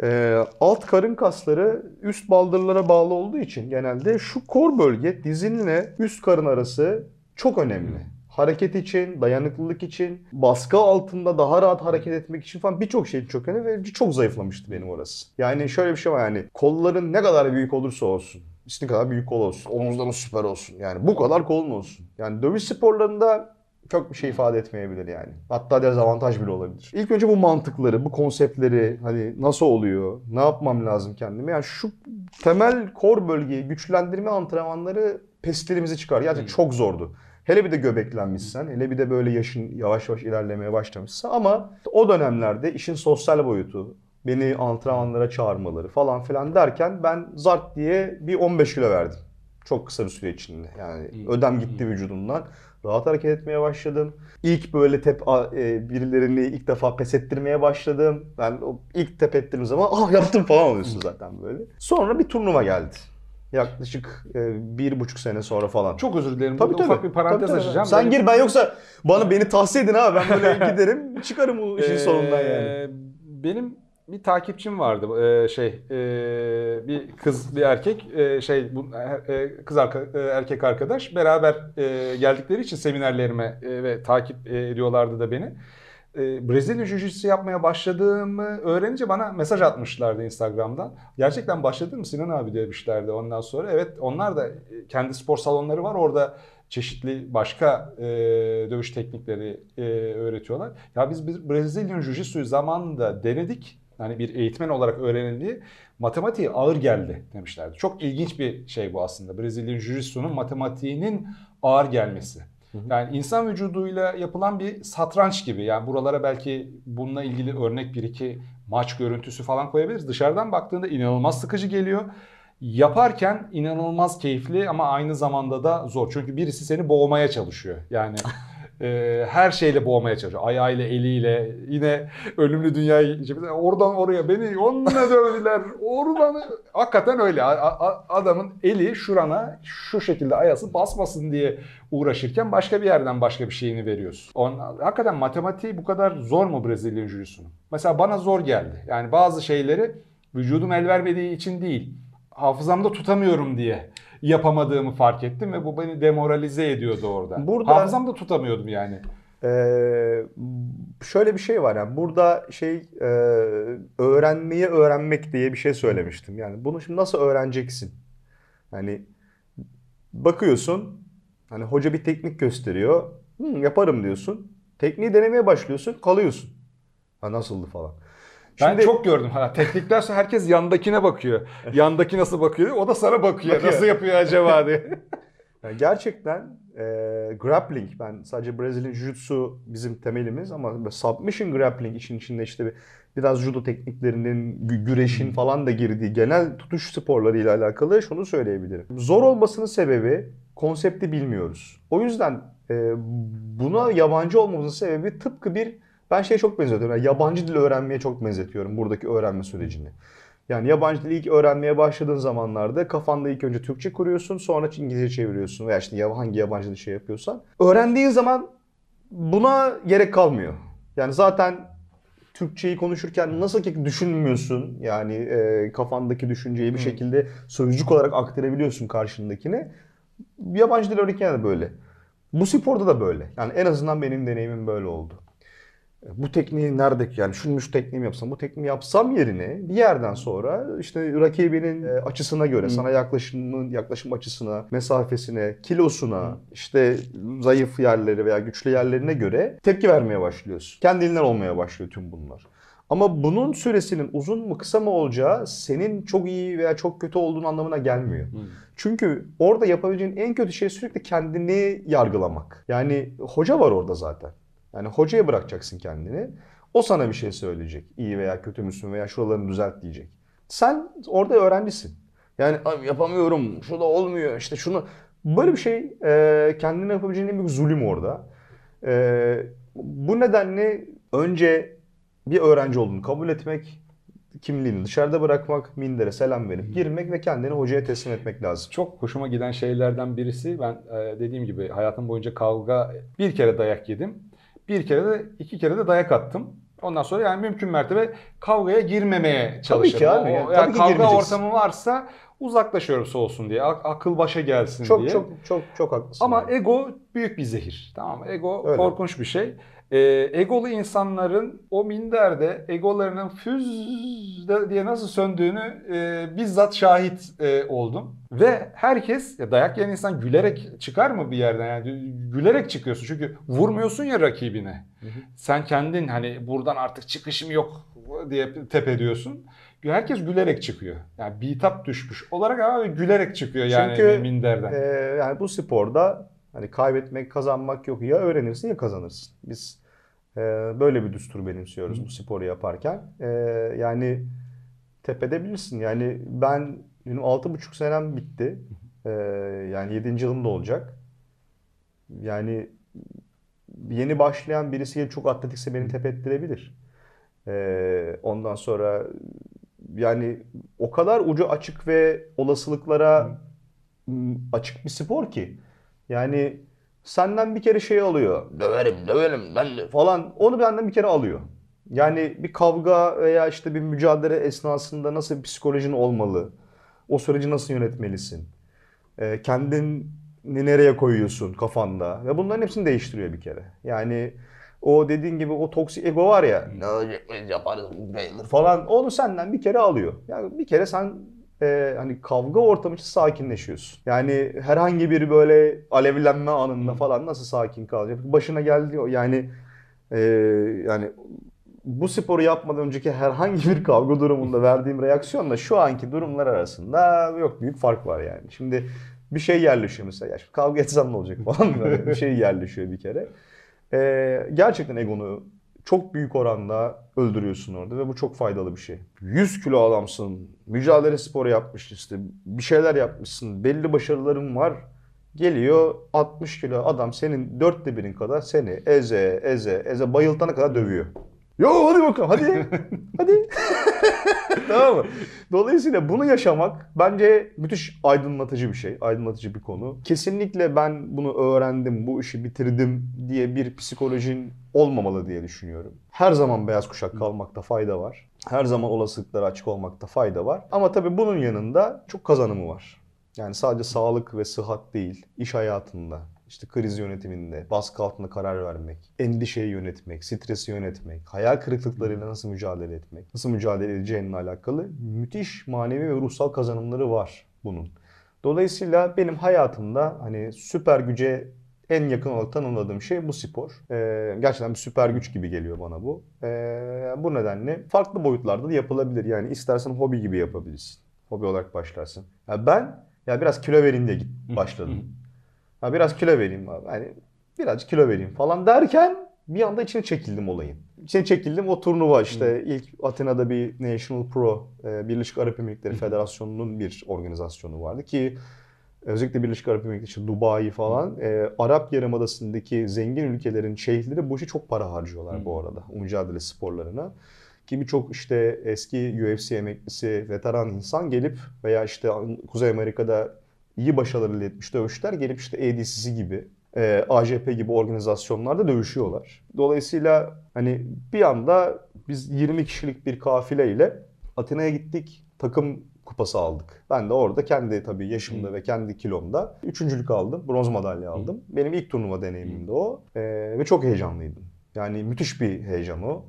Ee, alt karın kasları üst baldırlara bağlı olduğu için genelde şu kor bölge dizinle üst karın arası çok önemli. Hareket için, dayanıklılık için, baskı altında daha rahat hareket etmek için falan birçok şey çok önemli ve çok zayıflamıştı benim orası. Yani şöyle bir şey var yani kolların ne kadar büyük olursa olsun, istediğin kadar büyük kol olsun, omuzların süper olsun. Yani bu kadar kolun olsun. Yani dövüş sporlarında çok bir şey ifade etmeyebilir yani. Hatta dezavantaj bile olabilir. İlk önce bu mantıkları, bu konseptleri hani nasıl oluyor, ne yapmam lazım kendime. Yani şu temel kor bölgeyi güçlendirme antrenmanları pestilimizi çıkar. Yani çok zordu. Hele bir de göbeklenmişsen, hele bir de böyle yaşın yavaş yavaş ilerlemeye başlamışsa ama o dönemlerde işin sosyal boyutu, beni antrenmanlara çağırmaları falan filan derken ben zart diye bir 15 kilo verdim. Çok kısa bir süre içinde. Yani ödem gitti vücudumdan. Rahat hareket etmeye başladım. İlk böyle tep e, birilerini ilk defa pes ettirmeye başladım. Ben o ilk tep ettirdiğim zaman ah yaptım falan oluyorsun zaten böyle. Sonra bir turnuva geldi. Yaklaşık e, bir buçuk sene sonra falan. Çok özür dilerim. Tabii, tabii. ufak bir parantez Tabii, tabii. açacağım. Sen Benim- gir ben yoksa bana beni tavsiye edin abi. Ben böyle giderim çıkarım bu işin Ee, sonundan yani. Benim bir takipçim vardı. Ee, şey e, bir kız bir erkek e, şey bu e, kız arka, e, erkek arkadaş beraber e, geldikleri için seminerlerime e, ve takip e, ediyorlardı da beni. E, Brezilya Jiu-Jitsu yapmaya başladığımı öğrenince bana mesaj atmışlardı Instagram'dan. Gerçekten başladın mı Sinan abi demişlerdi ondan sonra. Evet onlar da e, kendi spor salonları var orada çeşitli başka e, dövüş teknikleri e, öğretiyorlar. Ya biz, biz Brezilya Jiu-Jitsu'yu zamanında denedik. Hani bir eğitmen olarak öğrenildiği matematiği ağır geldi demişlerdi. Çok ilginç bir şey bu aslında. Brezilya Jiu-Jitsu'nun matematiğinin ağır gelmesi. Yani insan vücuduyla yapılan bir satranç gibi. Yani buralara belki bununla ilgili örnek bir iki maç görüntüsü falan koyabiliriz. Dışarıdan baktığında inanılmaz sıkıcı geliyor. Yaparken inanılmaz keyifli ama aynı zamanda da zor. Çünkü birisi seni boğmaya çalışıyor. Yani e, her şeyle boğmaya çalışıyor. Ayağıyla, eliyle, yine ölümlü dünyayı oradan oraya beni onunla dövdüler. Oradan hakikaten öyle. A- a- adamın eli şurana şu şekilde ayası basmasın diye uğraşırken başka bir yerden başka bir şeyini veriyorsun. On, hakikaten matematiği bu kadar zor mu Brezilya Jiu-Jitsu'nun? Mesela bana zor geldi. Yani bazı şeyleri vücudum el vermediği için değil, hafızamda tutamıyorum diye yapamadığımı fark ettim ve bu beni demoralize ediyordu orada. Burada- Hafızamda tutamıyordum yani. Ee, şöyle bir şey var yani burada şey e, öğrenmeyi öğrenmek diye bir şey söylemiştim. Yani bunu şimdi nasıl öğreneceksin? Yani bakıyorsun hani hoca bir teknik gösteriyor. "Hı, yaparım diyorsun. Tekniği denemeye başlıyorsun, kalıyorsun. Ha nasıldı falan. Ben Şimdi- çok gördüm. Ha, teknikler sonra herkes yandakine bakıyor. Yandaki nasıl bakıyor? O da sana bakıyor. Bakıyor. Nasıl yapıyor acaba diye. Yani gerçekten e, grappling ben sadece Brezilya Jiu-Jitsu bizim temelimiz ama submission grappling işin içinde işte bir- biraz judo tekniklerinin gü- güreşin falan da girdiği genel tutuş sporlarıyla alakalı şunu söyleyebilirim. Zor olmasının sebebi konsepti bilmiyoruz. O yüzden e, buna yabancı olmamızın sebebi tıpkı bir ben şeye çok benzetiyorum. Yani yabancı dil öğrenmeye çok benzetiyorum buradaki öğrenme sürecini. Yani yabancı dili ilk öğrenmeye başladığın zamanlarda kafanda ilk önce Türkçe kuruyorsun sonra İngilizce çeviriyorsun veya işte hangi yabancı dil şey yapıyorsan. Öğrendiğin zaman buna gerek kalmıyor. Yani zaten Türkçeyi konuşurken nasıl ki düşünmüyorsun yani e, kafandaki düşünceyi bir şekilde sözcük olarak aktarabiliyorsun karşındakine. Yabancı dil öğrenirken de böyle. Bu sporda da böyle. Yani en azından benim deneyimim böyle oldu bu tekniği nerede yani şunu şu tekniği mi yapsam bu tekniği yapsam yerine bir yerden sonra işte rakibinin e, açısına göre sana yaklaşımın yaklaşım açısına, mesafesine, kilosuna, işte zayıf yerleri veya güçlü yerlerine göre tepki vermeye başlıyorsun. Kendiliğinden olmaya başlıyor tüm bunlar. Ama bunun süresinin uzun mu kısa mı olacağı senin çok iyi veya çok kötü olduğun anlamına gelmiyor. Çünkü orada yapabileceğin en kötü şey sürekli kendini yargılamak. Yani hoca var orada zaten. Yani hocaya bırakacaksın kendini. O sana bir şey söyleyecek. İyi veya kötü müsün veya şuralarını düzelt diyecek. Sen orada öğrencisin. Yani "Abi yapamıyorum, şu da olmuyor, işte şunu... Böyle bir şey e, kendine yapabileceğin en büyük zulüm orada. E, bu nedenle önce bir öğrenci olduğunu kabul etmek, kimliğini dışarıda bırakmak, mindere selam verip girmek ve kendini hocaya teslim etmek lazım. Çok hoşuma giden şeylerden birisi ben e, dediğim gibi hayatım boyunca kavga bir kere dayak yedim. Bir kere de iki kere de dayak attım. Ondan sonra yani mümkün mertebe kavgaya girmemeye çalışırım. ki abi, O- yani yani tabii ki kavga girmeyeceksin. ortamı varsa uzaklaşıyorum soğusun diye. ak- Akıl başa gelsin Çok diye. çok çok çok haklısın. Ama yani. ego büyük bir zehir. Tamam mı? Ego Öyle. korkunç bir şey. Ee, egolu insanların o minderde egolarının füz diye nasıl söndüğünü e, bizzat şahit e, oldum. Ve herkes ya dayak yiyen insan gülerek çıkar mı bir yerden? Yani gülerek çıkıyorsun çünkü vurmuyorsun ya rakibine. Sen kendin hani buradan artık çıkışım yok diye tep ediyorsun. Herkes gülerek çıkıyor. Yani bitap düşmüş olarak ama gülerek çıkıyor yani Çünkü, minderden. Ee, yani bu sporda hani kaybetmek, kazanmak yok. Ya öğrenirsin ya kazanırsın. Biz e, böyle bir düstur benimsiyoruz bu sporu yaparken. E, yani tepedebilirsin. Yani ben benim altı buçuk senem bitti. E, yani yedinci yılım da olacak. Yani yeni başlayan birisi çok atletikse beni tepettirebilir. Ondan sonra yani o kadar ucu açık ve olasılıklara açık bir spor ki. Yani senden bir kere şey alıyor. Döverim, döverim ben de falan. Onu benden bir kere alıyor. Yani bir kavga veya işte bir mücadele esnasında nasıl bir psikolojin olmalı? O süreci nasıl yönetmelisin? Ee, kendini nereye koyuyorsun kafanda? Ve bunların hepsini değiştiriyor bir kere. Yani o dediğin gibi o toksik ego var ya. Ne olacak biz yaparız bayılır falan. Onu senden bir kere alıyor. Yani bir kere sen e, hani kavga ortamı için sakinleşiyorsun. Yani herhangi bir böyle alevlenme anında falan nasıl sakin kalacak? Başına geldi yani e, yani bu sporu yapmadan önceki herhangi bir kavga durumunda verdiğim reaksiyonla şu anki durumlar arasında yok büyük fark var yani. Şimdi bir şey yerleşiyor mesela. Ya kavga etsem ne olacak falan böyle bir şey yerleşiyor bir kere. Ee, gerçekten egonu çok büyük oranda öldürüyorsun orada ve bu çok faydalı bir şey. 100 kilo adamsın, mücadele sporu yapmış işte, bir şeyler yapmışsın, belli başarıların var. Geliyor 60 kilo adam senin dörtte birin kadar seni eze eze eze bayıltana kadar dövüyor. Yo hadi bakalım hadi hadi. tamam mı? Dolayısıyla bunu yaşamak bence müthiş aydınlatıcı bir şey. Aydınlatıcı bir konu. Kesinlikle ben bunu öğrendim, bu işi bitirdim diye bir psikolojin olmamalı diye düşünüyorum. Her zaman beyaz kuşak kalmakta fayda var. Her zaman olasılıklara açık olmakta fayda var. Ama tabii bunun yanında çok kazanımı var. Yani sadece sağlık ve sıhhat değil, iş hayatında, işte kriz yönetiminde, baskı altında karar vermek, endişeyi yönetmek, stresi yönetmek, hayal kırıklıklarıyla nasıl mücadele etmek, nasıl mücadele edeceğinle alakalı müthiş manevi ve ruhsal kazanımları var bunun. Dolayısıyla benim hayatımda hani süper güce en yakın olarak tanımladığım şey bu spor. Ee, gerçekten bir süper güç gibi geliyor bana bu. Ee, bu nedenle farklı boyutlarda da yapılabilir. Yani istersen hobi gibi yapabilirsin. Hobi olarak başlarsın. Ya ben ya biraz kilo vereyim diye git başladım. Ha biraz kilo vereyim abi. Hani birazcık kilo vereyim falan derken bir anda içine çekildim olayın. İçine çekildim o turnuva işte ilk Atina'da bir National Pro e, Birleşik Arap Emirlikleri Federasyonu'nun bir organizasyonu vardı ki özellikle Birleşik Arap Emirlikleri işte Dubai falan e, Arap Yarımadası'ndaki zengin ülkelerin şeyhleri bu işe çok para harcıyorlar bu arada mücadele sporlarına. Ki birçok işte eski UFC emeklisi, veteran insan gelip veya işte Kuzey Amerika'da iyi başarılar elde etmiş dövüşler gelip işte ADCC gibi, e, AJP gibi organizasyonlarda dövüşüyorlar. Dolayısıyla hani bir anda biz 20 kişilik bir kafileyle Atina'ya gittik. Takım kupası aldık. Ben de orada kendi tabii yaşımda ve kendi kilomda üçüncülük aldım. Bronz madalya aldım. Benim ilk turnuva deneyimimdi o. E, ve çok heyecanlıydım. Yani müthiş bir heyecan o.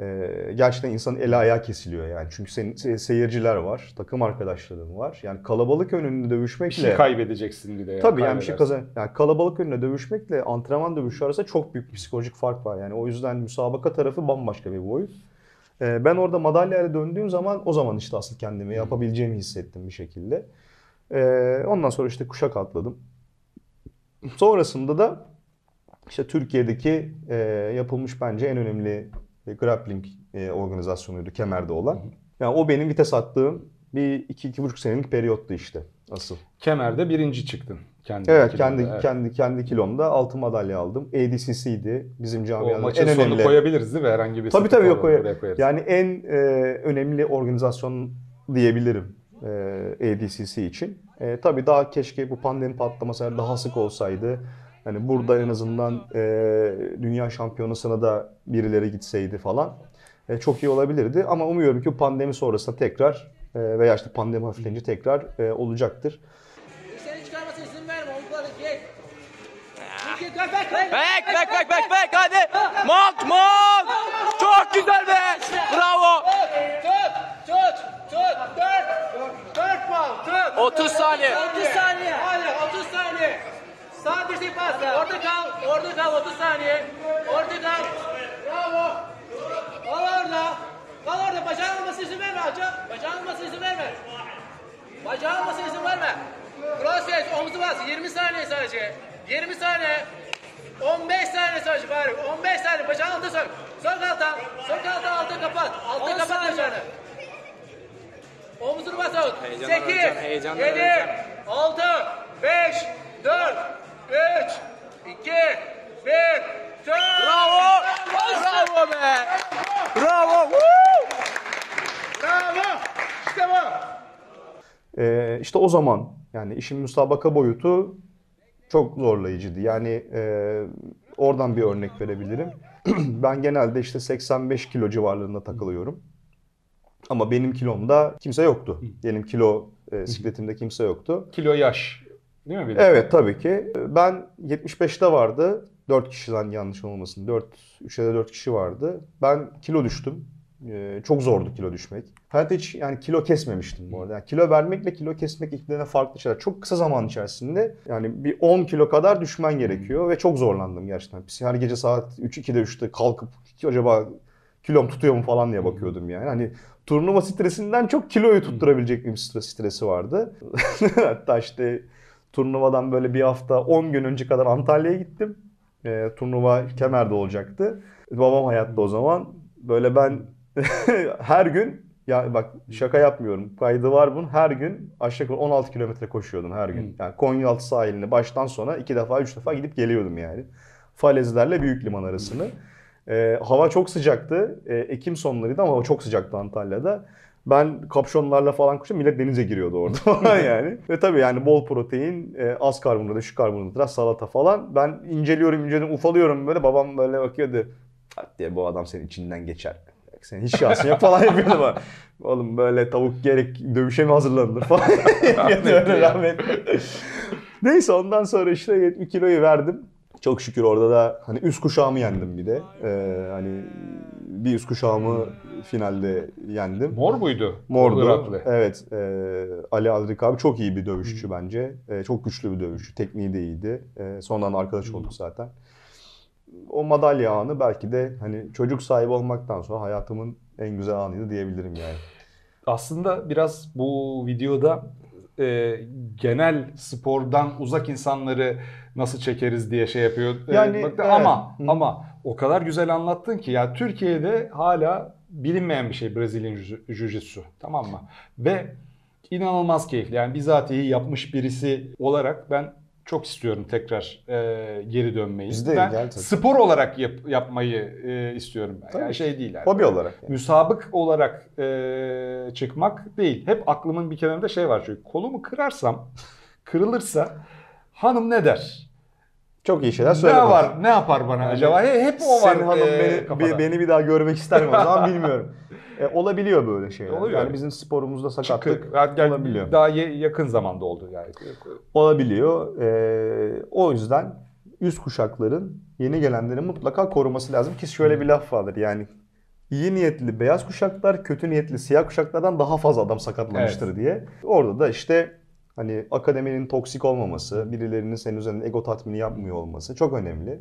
Ee, gerçekten insanın eli ayağı kesiliyor yani. Çünkü senin se- seyirciler var, takım arkadaşların var. Yani kalabalık önünde Bir dövüşmekle... şey kaybedeceksin bir de. ya, Tabii yani bir şey kazan. Yani kalabalık önünde dövüşmekle antrenman dövüşü arasında çok büyük psikolojik fark var. Yani o yüzden müsabaka tarafı bambaşka bir boyut. Ee, ben orada madalyayla döndüğüm zaman o zaman işte asıl kendimi yapabileceğimi hissettim bir şekilde. Ee, ondan sonra işte kuşak atladım. Sonrasında da işte Türkiye'deki e, yapılmış bence en önemli e, grappling e, organizasyonuydu kemerde olan. Yani o benim vites attığım bir iki, iki buçuk senelik periyottu işte asıl. Kemerde birinci çıktın. Kendi Evet kilonda, kendi evet. kendi kendi kilomda altın madalya aldım. ADCC'ydi bizim O camiada en önemli. koyabiliriz değil mi? Herhangi bir Tabii tabii yok koyarız. Yani en e, önemli organizasyon diyebilirim e, ADCC için. E, tabii daha keşke bu pandemi patlaması daha sık olsaydı. Hani burada en azından e, dünya şampiyonasına da birileri gitseydi falan. E, çok iyi olabilirdi ama umuyorum ki pandemi sonrasında tekrar e, veya işte pandemi hafifleyince tekrar e, olacaktır. Bek, bek, bek. Bek bek bek bek bek hadi. Mont mont. Çok güzel be. Bravo. Tut, tut, tut. Dört. Dört puan. Tut. 30 saniye. 30 saniye. Hadi 30 saniye. Sağ dirsek bas. Orada kal. Orada kal 30 saniye. Orada kal. Bravo. Kal orada. Kal orada. Bacağın olmasına izin verme hocam. Bacağın olmasına izin verme. Bacağın olmasına izin verme. Crossface omuzu bas. 20 saniye sadece. 20 saniye. 15 saniye sadece bari. 15 saniye. Bacağını alta sok. Sok alta. Sok alta alta kapat. Alta kapat bacağını. Omuzunu bas out. Heyecandan 8, öleceğim, heyecandan 7, öleceğim. 6, 5, 4, 3, 2, 1, Bravo. Bravo be. Bravo. Woo! Bravo. İşte bu. Ee, işte o zaman yani işin müsabaka boyutu çok zorlayıcıydı. Yani e, oradan bir örnek verebilirim. ben genelde işte 85 kilo civarlarında takılıyorum. Ama benim kilomda kimse yoktu. Benim kilo e, sikletimde kimse yoktu. Kilo yaş. Değil mi? De? Evet tabii ki. Ben 75'te vardı. 4 kişiden yanlış olmasın. 4 3'e de 4 kişi vardı. Ben kilo düştüm. Ee, çok zordu kilo düşmek. Hayatta hiç yani kilo kesmemiştim bu arada. Yani kilo vermekle kilo kesmek ikilene farklı şeyler. Çok kısa zaman içerisinde yani bir 10 kilo kadar düşmen gerekiyor ve çok zorlandım gerçekten. Her gece saat 3-2'de 3'te kalkıp acaba kilom tutuyor mu falan diye bakıyordum yani. Hani turnuva stresinden çok kiloyu tutturabilecek bir stres, stresi vardı. Hatta işte turnuvadan böyle bir hafta 10 gün önce kadar Antalya'ya gittim. Ee, turnuva Kemer'de olacaktı. Babam hayatta o zaman. Böyle ben her gün ya bak şaka yapmıyorum. Kaydı var bunun. Her gün aşağı yukarı 16 kilometre koşuyordum her gün. Yani Konyaaltı sahiline baştan sona iki defa, üç defa gidip geliyordum yani. Falezlerle Büyük Liman arasını. Ee, hava çok sıcaktı. Ee, Ekim sonlarıydı ama hava çok sıcaktı Antalya'da. Ben kapşonlarla falan koştum. Millet denize giriyordu orada yani. Ve tabii yani bol protein, e, az karbonhidrat, şu karbonhidrat, salata falan. Ben inceliyorum, inceliyorum, ufalıyorum böyle. Babam böyle bakıyordu. "Hadi diye bu adam senin içinden geçer. Senin hiç şansın yok falan yapıyordu bana. Oğlum böyle tavuk gerek dövüşe mi hazırlanılır falan rahmetli. Neyse ondan sonra işte 70 kiloyu verdim. Çok şükür orada da hani üst kuşağımı yendim bir de. Ee, hani bir üst kuşağımı finalde yendim. Mor muydu? Mordu. Iraklı. Evet. e, Ali Adrik abi çok iyi bir dövüşçü bence. E, çok güçlü bir dövüşçü. Tekniği de iyiydi. E, sonradan arkadaş olduk zaten. O madalya anı belki de hani çocuk sahibi olmaktan sonra hayatımın en güzel anıydı diyebilirim yani. Aslında biraz bu videoda e, genel spordan uzak insanları nasıl çekeriz diye şey yapıyor. E, Yani, baktı. evet. ama Hı. ama o kadar güzel anlattın ki ya Türkiye'de hala bilinmeyen bir şey Brezilya Jiu- Jiu-Jitsu tamam mı? Ve inanılmaz keyifli. Yani bizatihi yapmış birisi olarak ben çok istiyorum tekrar e, geri dönmeyi. Biz de ben gel tabii. spor olarak yap- yapmayı e, istiyorum. Tabii. Yani şey değil. Yani. Hobi olarak. yani. Müsabık olarak e, çıkmak değil. Hep aklımın bir kenarında şey var çünkü kolumu kırarsam, kırılırsa hanım ne der? Çok iyi şeyler Ne söylemez. var? Ne yapar bana acaba? He- Hep o var. Senin hanım e, beni, kafada. be- beni bir daha görmek ister mi o zaman bilmiyorum. E, olabiliyor böyle şeyler. Oluyor. Yani bizim sporumuzda sakatlık Çıkık. Yani olabiliyor. Daha yakın zamanda oldu yani. olabiliyor. Ee, o yüzden üst kuşakların yeni gelenleri mutlaka koruması lazım ki şöyle bir laf vardır yani iyi niyetli beyaz kuşaklar kötü niyetli siyah kuşaklardan daha fazla adam sakatlamıştır diye. Orada da işte hani akademinin toksik olmaması, birilerinin senin üzerinde ego tatmini yapmıyor olması çok önemli.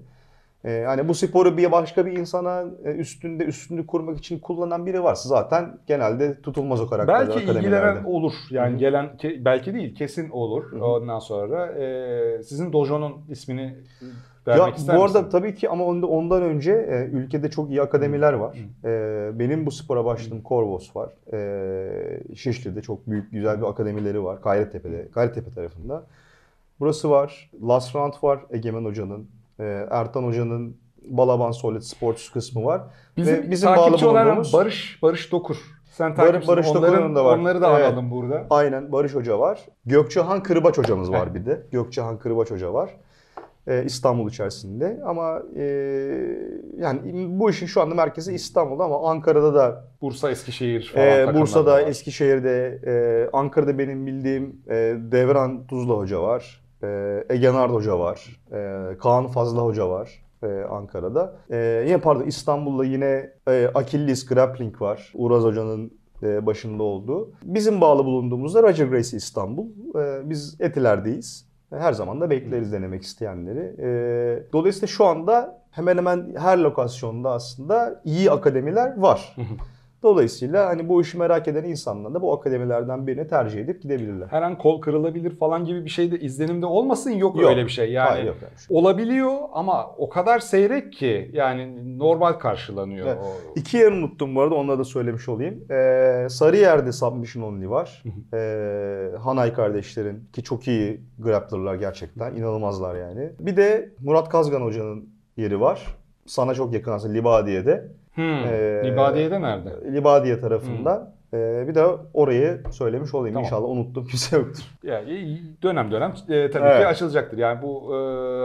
Ee, hani bu sporu bir başka bir insana e, üstünde üstünlük kurmak için kullanan biri varsa zaten genelde tutulmaz o karakterler Belki akademilerde. ilgilenen olur. Yani Hı hı. gelen ke- belki değil kesin olur. Hı hı. Ondan sonra e, sizin dojonun ismini vermek Ya ister bu arada misin? tabii ki ama onda, ondan önce e, ülkede çok iyi akademiler var. E, benim bu spora başladığım Korvos var. E, Şişli'de çok büyük güzel bir akademileri var. Gayrettepe'de, Gayrettepe tarafında. Burası var. Last Round var Egemen Hoca'nın. E, Ertan Hoca'nın Balaban Solid Sports kısmı var. Bizim, Ve bizim bağlı takipçi olan Barış Barış Dokur. Sen takipçisin. Barış onların, Dokur'un da var. Onları da Evet. analım burada. Aynen Barış Hoca var. Gökçehan Kırbaç hocamız var bir de. Gökçehan Kırbaç Hoca var. Ee, İstanbul içerisinde ama e, yani bu işin şu anda merkezi İstanbul'da ama Ankara'da da Bursa, Eskişehir falan e, Bursa'da, var. Eskişehir'de, e, Ankara'da benim bildiğim e, Devran Tuzla Hoca var. E, Ege Nard Hoca var. E, Kaan Fazla Hoca var. e, Ankara'da. E, yine pardon İstanbul'da yine e, Akillis Grappling var. Uraz Hoca'nın e, başında olduğu. Bizim bağlı bulunduğumuzda Roger Gracie İstanbul. E, biz Etiler'deyiz. Her zaman da bekleriz denemek isteyenleri. E, dolayısıyla şu anda hemen hemen her lokasyonda aslında iyi akademiler var. Dolayısıyla hani bu işi merak eden insanlar da bu akademilerden birini tercih edip gidebilirler. Her an kol kırılabilir falan gibi bir şey de izlenimde olmasın yok, Yok. öyle bir şey. Yani Hayır, yok şey. olabiliyor ama o kadar seyrek ki yani normal karşılanıyor. Evet. o. İki yer unuttum bu arada onları da söylemiş olayım. Ee, Sarıyer'de Submission Only var. Ee, Hanay kardeşlerin ki çok iyi grapplerlar gerçekten. inanılmazlar yani. Bir de Murat Kazgan hocanın yeri var. Sana çok yakın aslında Libadiye'de. Hmm. Ee, Libadiye'de nerede? Libadiye tarafında. Ee, bir de orayı söylemiş olayım. Tamam. İnşallah unuttum kimse yoktur. Yani dönem dönem e, tabii Evet. ki açılacaktır. Yani bu e,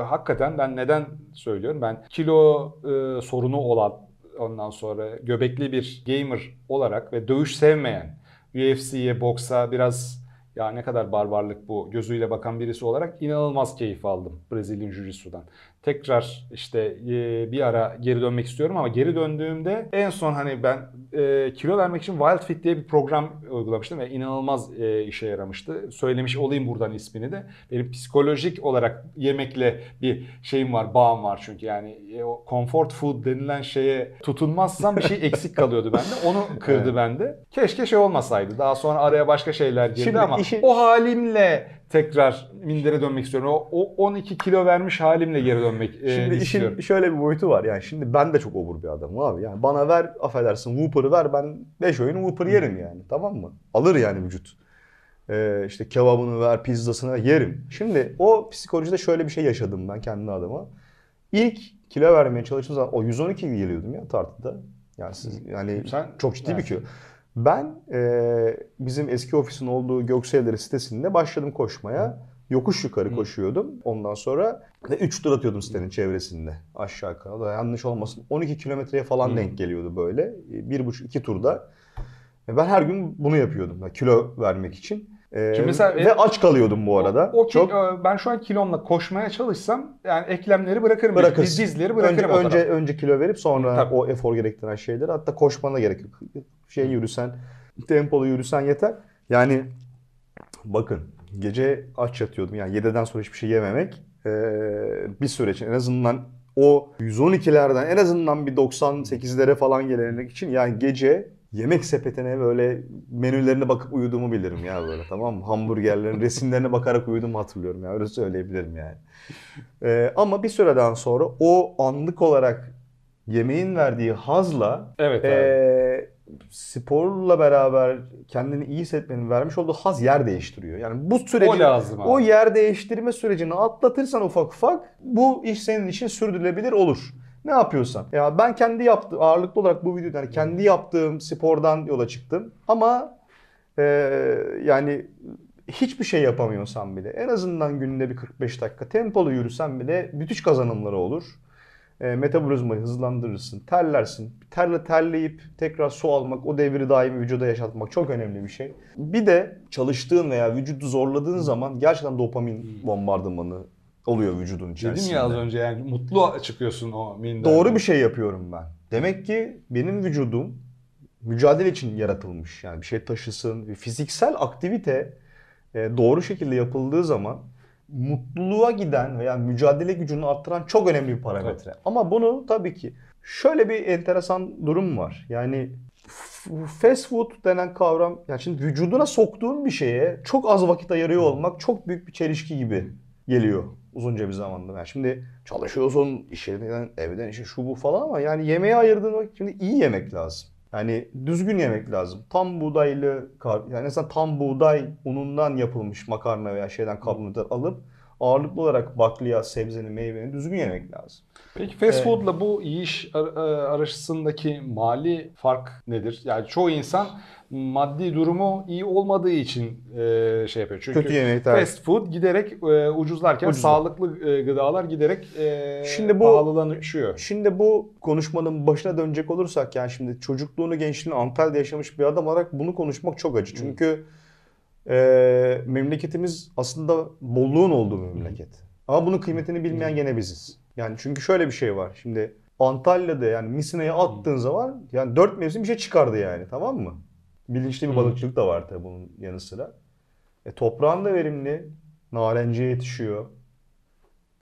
hakikaten ben neden söylüyorum? Ben kilo e, sorunu olan ondan sonra göbekli bir gamer olarak ve dövüş sevmeyen UFC'ye, boksa biraz ya ne kadar barbarlık bu gözüyle bakan birisi olarak inanılmaz keyif aldım Brezilya Jiu-Jitsu'dan. Tekrar işte e, bir ara geri dönmek istiyorum ama geri döndüğümde en son hani ben e, kilo vermek için Wild Fit diye bir program uygulamıştım ve inanılmaz e, işe yaramıştı. Söylemiş olayım buradan ismini de. Benim psikolojik olarak yemekle bir şeyim var, bağım var çünkü yani e, o comfort food denilen şeye tutunmazsam bir şey eksik kalıyordu bende. Onu kırdı bende. Keşke şey olmasaydı. Daha sonra araya başka şeyler girdi Şimdi ama işin- o halimle tekrar mindere dönmek istiyorum. O, o 12 kilo vermiş halimle geri dönmek e, Şimdi istiyorum. işin şöyle bir boyutu var. Yani şimdi ben de çok obur bir adamım abi. Yani bana ver affedersin Whopper'ı ver ben 5 oyun Whopper yerim yani. Tamam mı? Alır yani vücut. Ee, işte kebabını ver, pizzasını ver, yerim. Şimdi o psikolojide şöyle bir şey yaşadım ben kendi adıma. İlk kilo vermeye çalıştığım zaman o 112 geliyordum ya tartıda. Yani siz yani Sen- çok ciddi bir Evet. kilo. Ben e, bizim eski ofisin olduğu Gökselleri sitesinde başladım koşmaya. Yokuş yukarı koşuyordum. Ondan sonra ve 3 tur atıyordum sitenin çevresinde. Aşağı yukarı. Da yanlış olmasın. 12 kilometreye falan denk geliyordu böyle. Bir buçuk iki turda. E, Ben her gün bunu yapıyordum. Kilo vermek için. E, Şimdi mesela- ve aç kalıyordum bu arada. O, o Çok e, ben şu an kilomla koşmaya çalışsam yani eklemleri bırakırım. bırakırsın. Dizleri bırakırım önce, önce, önce kilo verip sonra Tabii. o efor gerektiren şeyleri hatta koşmana gerek yok. Şey yürüsen, tempolu yürüsen yeter. Yani bakın gece aç yatıyordum. Yani 7'den sonra hiçbir şey yememek eee, bir süre için en azından o 112'lerden en azından bir 98'lere falan gelenek için yani gece yemek sepetine böyle menülerine bakıp uyuduğumu bilirim ya böyle tamam mı? Hamburgerlerin resimlerine bakarak uyuduğumu hatırlıyorum ya öyle söyleyebilirim yani. Ee, ama bir süreden sonra o anlık olarak yemeğin verdiği hazla Evet abi. ee, sporla beraber kendini iyi hissetmenin vermiş olduğu haz yer değiştiriyor. Yani bu süreci O lazım abi. o yer değiştirme sürecini atlatırsan ufak ufak bu iş senin için sürdürülebilir olur. Ne yapıyorsan. Ya ben kendi yaptığım ağırlıklı olarak bu videoda yani kendi yaptığım spordan yola çıktım. Ama ee, yani hiçbir şey yapamıyorsan bile en azından günde bir 45 dakika tempolu yürüsen bile müthiş kazanımları olur. E, metabolizmayı hızlandırırsın, terlersin. Terle terleyip tekrar su almak, o devri daimi vücuda yaşatmak çok önemli bir şey. Bir de çalıştığın veya vücudu zorladığın zaman gerçekten dopamin bombardımanı oluyor vücudun içerisinde. Dedim ya az önce yani mutlu çıkıyorsun o minder. Doğru bir şey yapıyorum ben. Demek ki benim vücudum mücadele için yaratılmış. Yani bir şey taşısın. Fiziksel aktivite e, doğru şekilde yapıldığı zaman mutluluğa giden veya mücadele gücünü arttıran çok önemli bir parametre. Ama bunu tabii ki şöyle bir enteresan durum var. Yani fast food denen kavram yani şimdi vücuduna soktuğun bir şeye çok az vakit ayırıyor olmak çok büyük bir çelişki gibi geliyor uzunca bir zamanda. Yani şimdi çalışıyorsun iş yerinden, evden işe şu bu falan ama yani yemeğe ayırdığın vakit şimdi iyi yemek lazım. Yani düzgün yemek lazım. Tam buğdaylı, yani mesela tam buğday unundan yapılmış makarna veya şeyden karbonhidrat alıp ağırlıklı olarak bakliyat, sebzeni, meyveni düzgün yemek lazım. Peki fast Evet. food'la bu yiyiş ar- e, arasındaki mali fark nedir? Yani çoğu insan maddi durumu iyi olmadığı için e, şey yapıyor. Çünkü Kötü yemeği tercih. fast food giderek e, ucuzlarken Ucuz. sağlıklı e, gıdalar giderek e, Şimdi bu- pahalılaşıyor. Şimdi bu konuşmanın başına dönecek olursak yani şimdi çocukluğunu gençliğini Antalya'da yaşamış bir adam olarak bunu konuşmak çok acı. Çünkü e, memleketimiz aslında bolluğun olduğu bir memleket. Ama bunun kıymetini bilmeyen gene biziz. Yani çünkü şöyle bir şey var. Şimdi Antalya'da yani Misina'ya attığın zaman yani dört mevsim bir şey çıkardı yani tamam mı? Bilinçli bir balıkçılık da var tabii bunun yanı sıra. E, toprağın da verimli. Narenciye yetişiyor.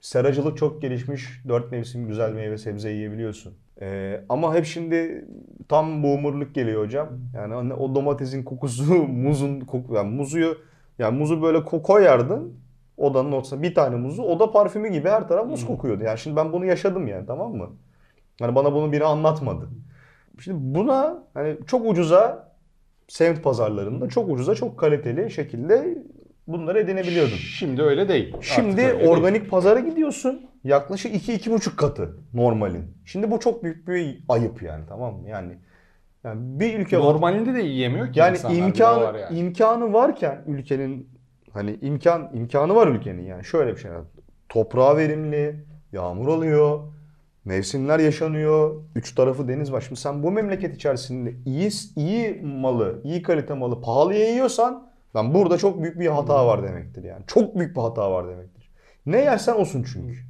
Seracılık çok gelişmiş. Dört mevsim güzel meyve sebze yiyebiliyorsun. Ee, ama hep şimdi tam boomerlık geliyor hocam. Yani hani o domatesin kokusu, muzun koku, yani muzu yani muzu böyle ko- koyardın odanın ortasına bir tane muzu, oda parfümü gibi her taraf muz kokuyordu. Yani şimdi ben bunu yaşadım yani tamam mı? Yani bana bunu biri anlatmadı. Şimdi buna hani çok ucuza semt pazarlarında çok ucuza çok kaliteli şekilde bunları edinebiliyordun. Şimdi öyle değil. Şimdi öyle değil. organik pazara gidiyorsun. Yaklaşık 2-2,5 katı normalin. Şimdi bu çok büyük bir ayıp yani tamam mı? Yani yani bir ülke Normalinde de yiyemiyor ki yani imkanı var yani. imkanı varken ülkenin hani imkan imkanı var ülkenin yani şöyle bir şey. var. Toprağı verimli, yağmur alıyor, mevsimler yaşanıyor, üç tarafı deniz var. Şimdi sen bu memleket içerisinde iyi iyi malı, iyi kalite malı pahalıya yiyorsan Lan burada çok büyük bir hata var demektir yani. Çok büyük bir hata var demektir. Ne yersen olsun çünkü.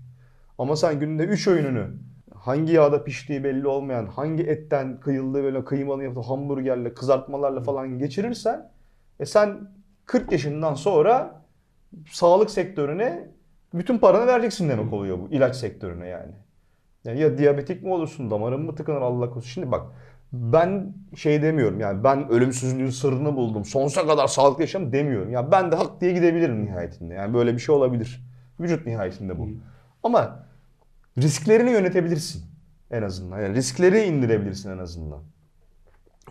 Ama sen günde 3 öğününü hangi yağda piştiği belli olmayan, hangi etten kıyıldığı böyle kıymalı yaptığı hamburgerle, kızartmalarla falan geçirirsen e sen 40 yaşından sonra sağlık sektörüne bütün paranı vereceksin demek oluyor bu ilaç sektörüne yani. Yani ya diyabetik mi olursun, damarın mı tıkanır Allah korusun. Şimdi bak ben şey demiyorum yani ben ölümsüzlüğün sırrını buldum. Sonsuza kadar sağlıklı yaşam demiyorum. Ya ben de hak diye gidebilirim nihayetinde. Yani böyle bir şey olabilir. Vücut nihayetinde bu. Ama risklerini yönetebilirsin en azından. Yani riskleri indirebilirsin en azından.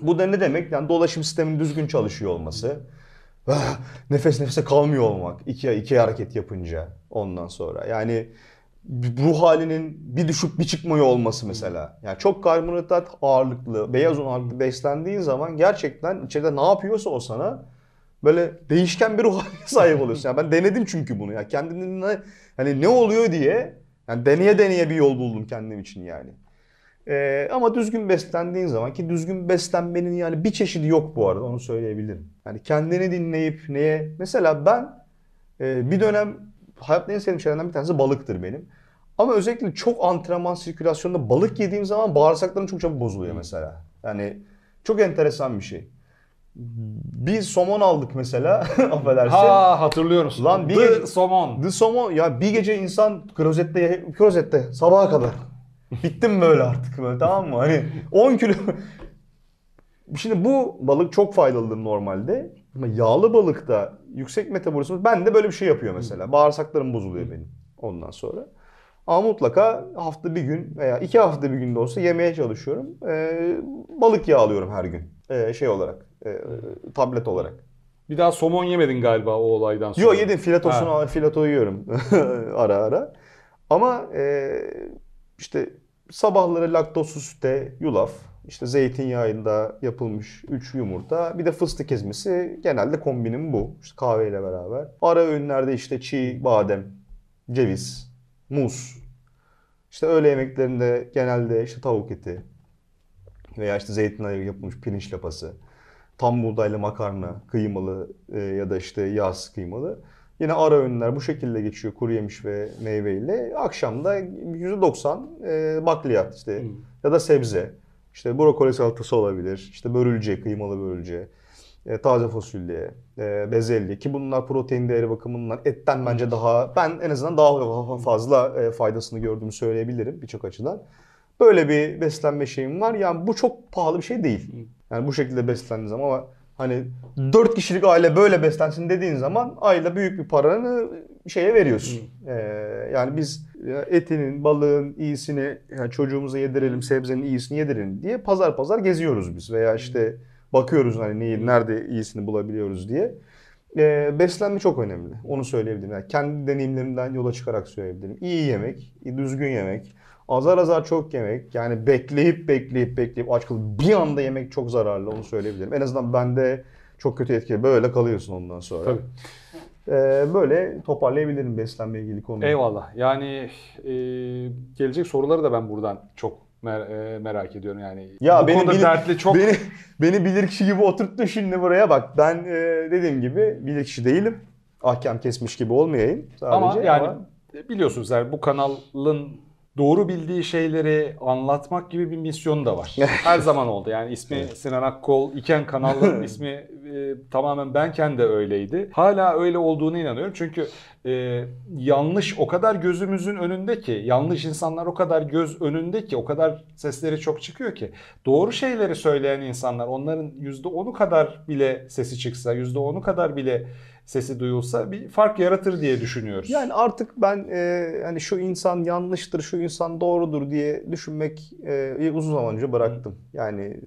Bu da ne demek? Yani dolaşım sisteminin düzgün çalışıyor olması. Ah, Nefes nefese kalmıyor olmak. iki, iki hareket yapınca ondan sonra. Yani ruh halinin bir düşüp bir çıkmıyor olması mesela. Yani çok karbonhidrat ağırlıklı, beyaz un ağırlıklı beslendiğin zaman gerçekten içeride ne yapıyorsa o sana böyle değişken bir ruh haline sahip oluyorsun. Yani ben denedim çünkü bunu. Ya kendimden hani ne oluyor diye yani deneye deneye bir yol buldum kendim için yani. Ee, ama düzgün beslendiğin zaman ki düzgün beslenmenin yani bir çeşidi yok bu arada onu söyleyebilirim. Yani kendini dinleyip neye mesela ben e, bir dönem hayatta en sevdiğim şeylerden bir tanesi balıktır benim. Ama özellikle çok antrenman sirkülasyonunda balık yediğim zaman bağırsaklarım çok çabuk bozuluyor mesela. Yani çok enteresan bir şey. Bir somon aldık mesela affedersin. Ha hatırlıyoruz. Lan bir The gece- somon. The somon ya bir gece insan klozette klozette sabaha kadar. Bittim böyle artık böyle tamam mı? Hani 10 kilo. Şimdi bu balık çok faydalıdır normalde. Ama yağlı balıkta yüksek metabolizma ben de böyle bir şey yapıyor mesela. Bağırsaklarım bozuluyor benim ondan sonra. Ama mutlaka hafta bir gün veya iki hafta bir günde olsa yemeye çalışıyorum. Ee, balık yağı alıyorum her gün. Ee, şey olarak, e, tablet olarak. Bir daha somon yemedin galiba o olaydan sonra. Yo yedim filetosunu Ha. fileto yiyorum ara ara. Ama e, işte sabahları laktozsuz sütte yulaf, işte zeytinyağında yapılmış 3 yumurta, bir de fıstık ezmesi genelde kombinim bu. İşte kahveyle beraber. Ara öğünlerde işte çiğ badem, ceviz, muz. İşte öğle yemeklerinde genelde işte tavuk eti veya işte zeytinyağı yapılmış pirinç lapası tam buğdaylı makarna, kıymalı e, ya da işte yağsız kıymalı. Yine ara öğünler bu şekilde geçiyor kuru yemiş ve meyveyle. Akşamda %90 e, bakliyat işte ya da sebze. İşte brokoli salatası olabilir, işte börülce, kıymalı börülce, e, taze fasulye, e, bezelye ki bunlar protein değeri bakımından etten bence daha ben en azından daha fazla e, faydasını gördüğümü söyleyebilirim birçok açıdan. Böyle bir beslenme şeyim var. Yani bu çok pahalı bir şey değil. Yani bu şekilde beslendiğin zaman ama hani 4 kişilik aile böyle beslensin dediğin zaman ayda büyük bir paranı şeye veriyorsun. Ee, yani biz ya etinin, balığın iyisini yani çocuğumuza yedirelim, sebzenin iyisini yedirelim diye pazar pazar geziyoruz biz veya işte bakıyoruz hani neyi, nerede iyisini bulabiliyoruz diye. Ee, beslenme çok önemli. Onu söyleyebilirim. Yani kendi deneyimlerimden yola çıkarak söyleyebilirim. İyi yemek, düzgün yemek, azar azar çok yemek. Yani bekleyip bekleyip bekleyip aç kalıp bir anda yemek çok zararlı. Onu söyleyebilirim. En azından bende çok kötü etkili. Böyle kalıyorsun ondan sonra. Tabii. Ee, böyle toparlayabilirim beslenme ilgili konuyu. Eyvallah. Yani e, gelecek soruları da ben buradan çok mer- e, merak ediyorum yani. Ya Bu beni konuda bilir- dertli çok Beni, beni bilir kişi gibi oturttun şimdi buraya bak. Ben e, dediğim gibi bilir kişi değilim. Ahkam kesmiş gibi olmayayım sadece. ama yani biliyorsunuz yani bu kanalın doğru bildiği şeyleri anlatmak gibi bir misyonu da var. Her zaman oldu. Yani ismi Sinan Akkol iken kanalın ismi e, tamamen benken de öyleydi. Hala öyle olduğunu inanıyorum. Çünkü e, yanlış o kadar gözümüzün önünde ki, yanlış insanlar o kadar göz önünde ki, o kadar sesleri çok çıkıyor ki. Doğru şeyleri söyleyen insanlar onların %10'u kadar bile sesi çıksa, %10'u kadar bile sesi duyulsa bir fark yaratır diye düşünüyoruz. Yani artık ben e, hani şu insan yanlıştır, şu insan doğrudur diye düşünmek e, uzun zaman önce bıraktım. Yani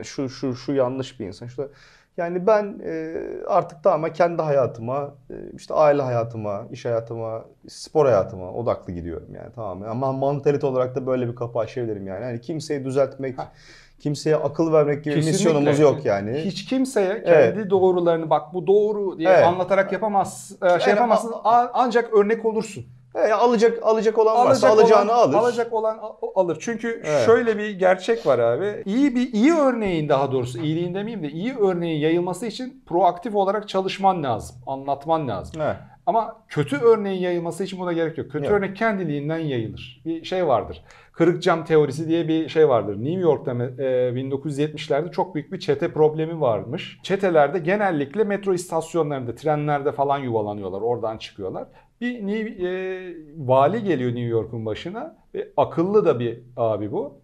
e, şu şu şu yanlış bir insan. Şu da- yani ben e, artık tamamen kendi hayatıma, e, işte aile hayatıma, iş hayatıma, spor hayatıma odaklı gidiyorum yani tamamen. Ama mantalite olarak da böyle bir kapı açabilirim yani. Hani kimseyi düzeltmek, kimseye akıl vermek gibi Kesinlikle. misyonumuz yok yani. Hiç kimseye kendi Evet. doğrularını bak bu doğru diye Evet. anlatarak yapamaz, e, şey Yani yapamazsın. Ancak örnek olursun. E, alacak alacak olan varsa alacak alacağını olan, alır. Alacak olan al- alır. Çünkü Evet. şöyle bir gerçek var abi. İyi bir iyi örneğin daha doğrusu iyiliğin demeyeyim de iyi örneğin yayılması için proaktif olarak çalışman lazım. Anlatman lazım. Evet. Ama kötü örneğin yayılması için buna gerek yok. Kötü Yok. örnek kendiliğinden yayılır. Bir şey vardır. Kırık cam teorisi diye bir şey vardır. New York'ta e, 1970'lerde çok büyük bir çete problemi varmış. Çetelerde genellikle metro istasyonlarında, trenlerde falan yuvalanıyorlar. Oradan çıkıyorlar. Bir New- e, vali geliyor New York'un başına ve akıllı da bir abi bu.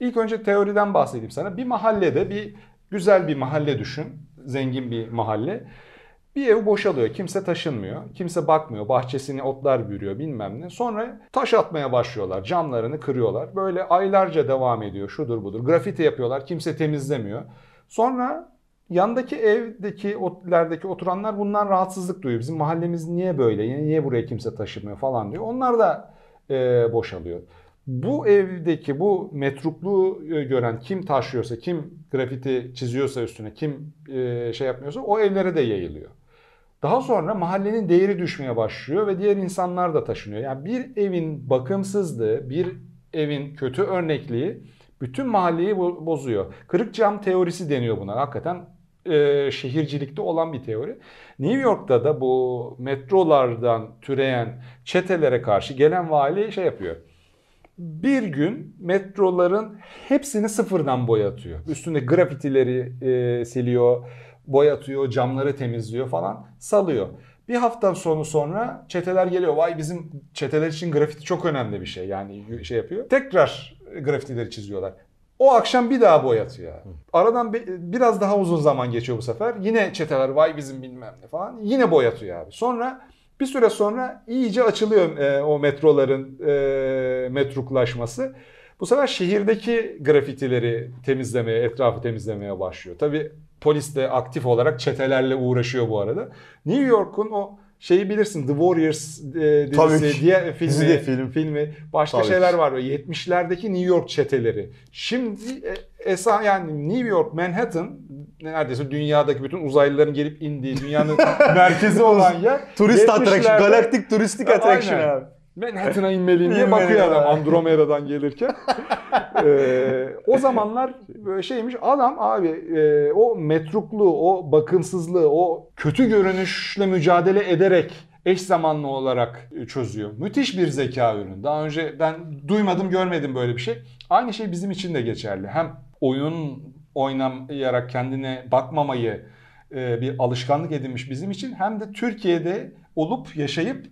İlk önce teoriden bahsedeyim sana. Bir mahallede bir güzel bir mahalle düşün. Zengin bir mahalle. Bir ev boşalıyor. Kimse taşınmıyor. Kimse bakmıyor. Bahçesini otlar bürüyor bilmem ne. Sonra taş atmaya başlıyorlar. Camlarını kırıyorlar. Böyle aylarca devam ediyor. Şudur budur. Grafiti yapıyorlar. Kimse temizlemiyor. Sonra yandaki evdeki otlerdeki oturanlar bundan rahatsızlık duyuyor. Bizim mahallemiz niye böyle? Niye buraya kimse taşımıyor falan diyor. Onlar da e, boşalıyor. Bu evdeki bu metrukluğu e, gören kim taşıyorsa, kim grafiti çiziyorsa üstüne, kim e, şey yapmıyorsa o evlere de yayılıyor. Daha sonra mahallenin değeri düşmeye başlıyor ve diğer insanlar da taşınıyor. Yani bir evin bakımsızlığı, bir evin kötü örnekliği bütün mahalleyi bo- bozuyor. Kırık cam teorisi deniyor buna. Hakikaten e, şehircilikte olan bir teori. New York'ta da bu metrolardan türeyen çetelere karşı gelen vali şey yapıyor. Bir gün metroların hepsini sıfırdan boyatıyor. Üstünde grafitileri e, siliyor, boyatıyor, camları temizliyor falan, salıyor. Bir hafta sonu sonra çeteler geliyor. Vay bizim çeteler için grafiti çok önemli bir şey. Yani şey yapıyor. Tekrar grafitileri çiziyorlar. O akşam bir daha boyatıyor. Aradan bir- biraz daha uzun zaman geçiyor bu sefer. Yine çeteler vay bizim bilmem ne falan. Yine boyatıyor abi. Sonra bir süre sonra iyice açılıyor e, o metroların e, metruklaşması. Bu sefer şehirdeki grafitileri temizlemeye, etrafı temizlemeye başlıyor. Tabii polis de aktif olarak çetelerle uğraşıyor bu arada. New York'un o şeyi bilirsin The Warriors e, Tabii dizisi ki. diye filmi, Dizi de film. filmi başka Tabii şeyler ki. var. Böyle 70'lerdeki New York çeteleri. Şimdi e, esa yani New York, Manhattan neredeyse dünyadaki bütün uzaylıların gelip indiği dünyanın merkezi olan yer. Turist 70'lerde attraction, galaktik turistik Aynen. abi. Manhattan'a inmeliyim diye bakıyor adam. Andromeda'dan gelirken. Ee, o zamanlar böyle şeymiş adam abi e, o metrukluğu, o bakımsızlığı, o kötü görünüşle mücadele ederek eş zamanlı olarak çözüyor. Müthiş bir zeka ürünü. Daha önce ben duymadım, görmedim böyle bir şey. Aynı şey bizim için de geçerli. Hem oyun oynamayarak kendine bakmamayı e, bir alışkanlık edinmiş bizim için hem de Türkiye'de olup yaşayıp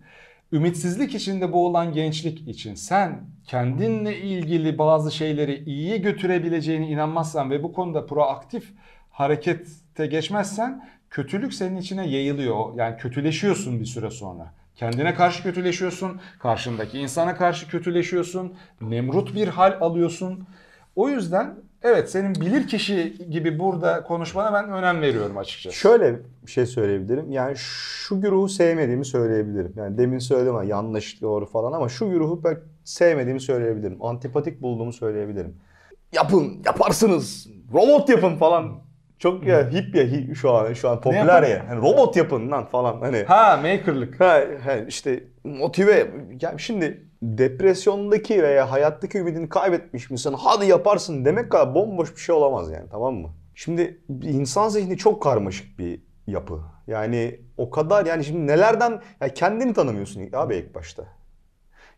ümitsizlik içinde boğulan gençlik için sen kendinle ilgili bazı şeyleri iyiye götürebileceğine inanmazsan ve bu konuda proaktif harekete geçmezsen kötülük senin içine yayılıyor. Yani kötüleşiyorsun bir süre sonra. Kendine karşı kötüleşiyorsun, karşındaki insana karşı kötüleşiyorsun, nemrut bir hal alıyorsun. O yüzden evet senin bilir kişi gibi burada konuşmana ben önem veriyorum açıkçası. Şöyle bir şey söyleyebilirim. Yani şu güruhu sevmediğimi söyleyebilirim. Yani demin söyledim ama yanlış doğru falan ama şu güruhu ben sevmediğimi söyleyebilirim. Antipatik bulduğumu söyleyebilirim. Yapın, yaparsınız. Robot yapın falan. Çok ya hip ya hi- şu an şu an popüler ya. Hani robot yapın lan falan hani. Ha makerlık. Ha, ha, işte motive. Yani şimdi depresyondaki veya hayattaki ümidini kaybetmiş bir insan hadi yaparsın demek kadar bomboş bir şey olamaz yani tamam mı? Şimdi insan zihni çok karmaşık bir yapı. Yani o kadar yani şimdi nelerden ya kendini tanımıyorsun abi ilk başta.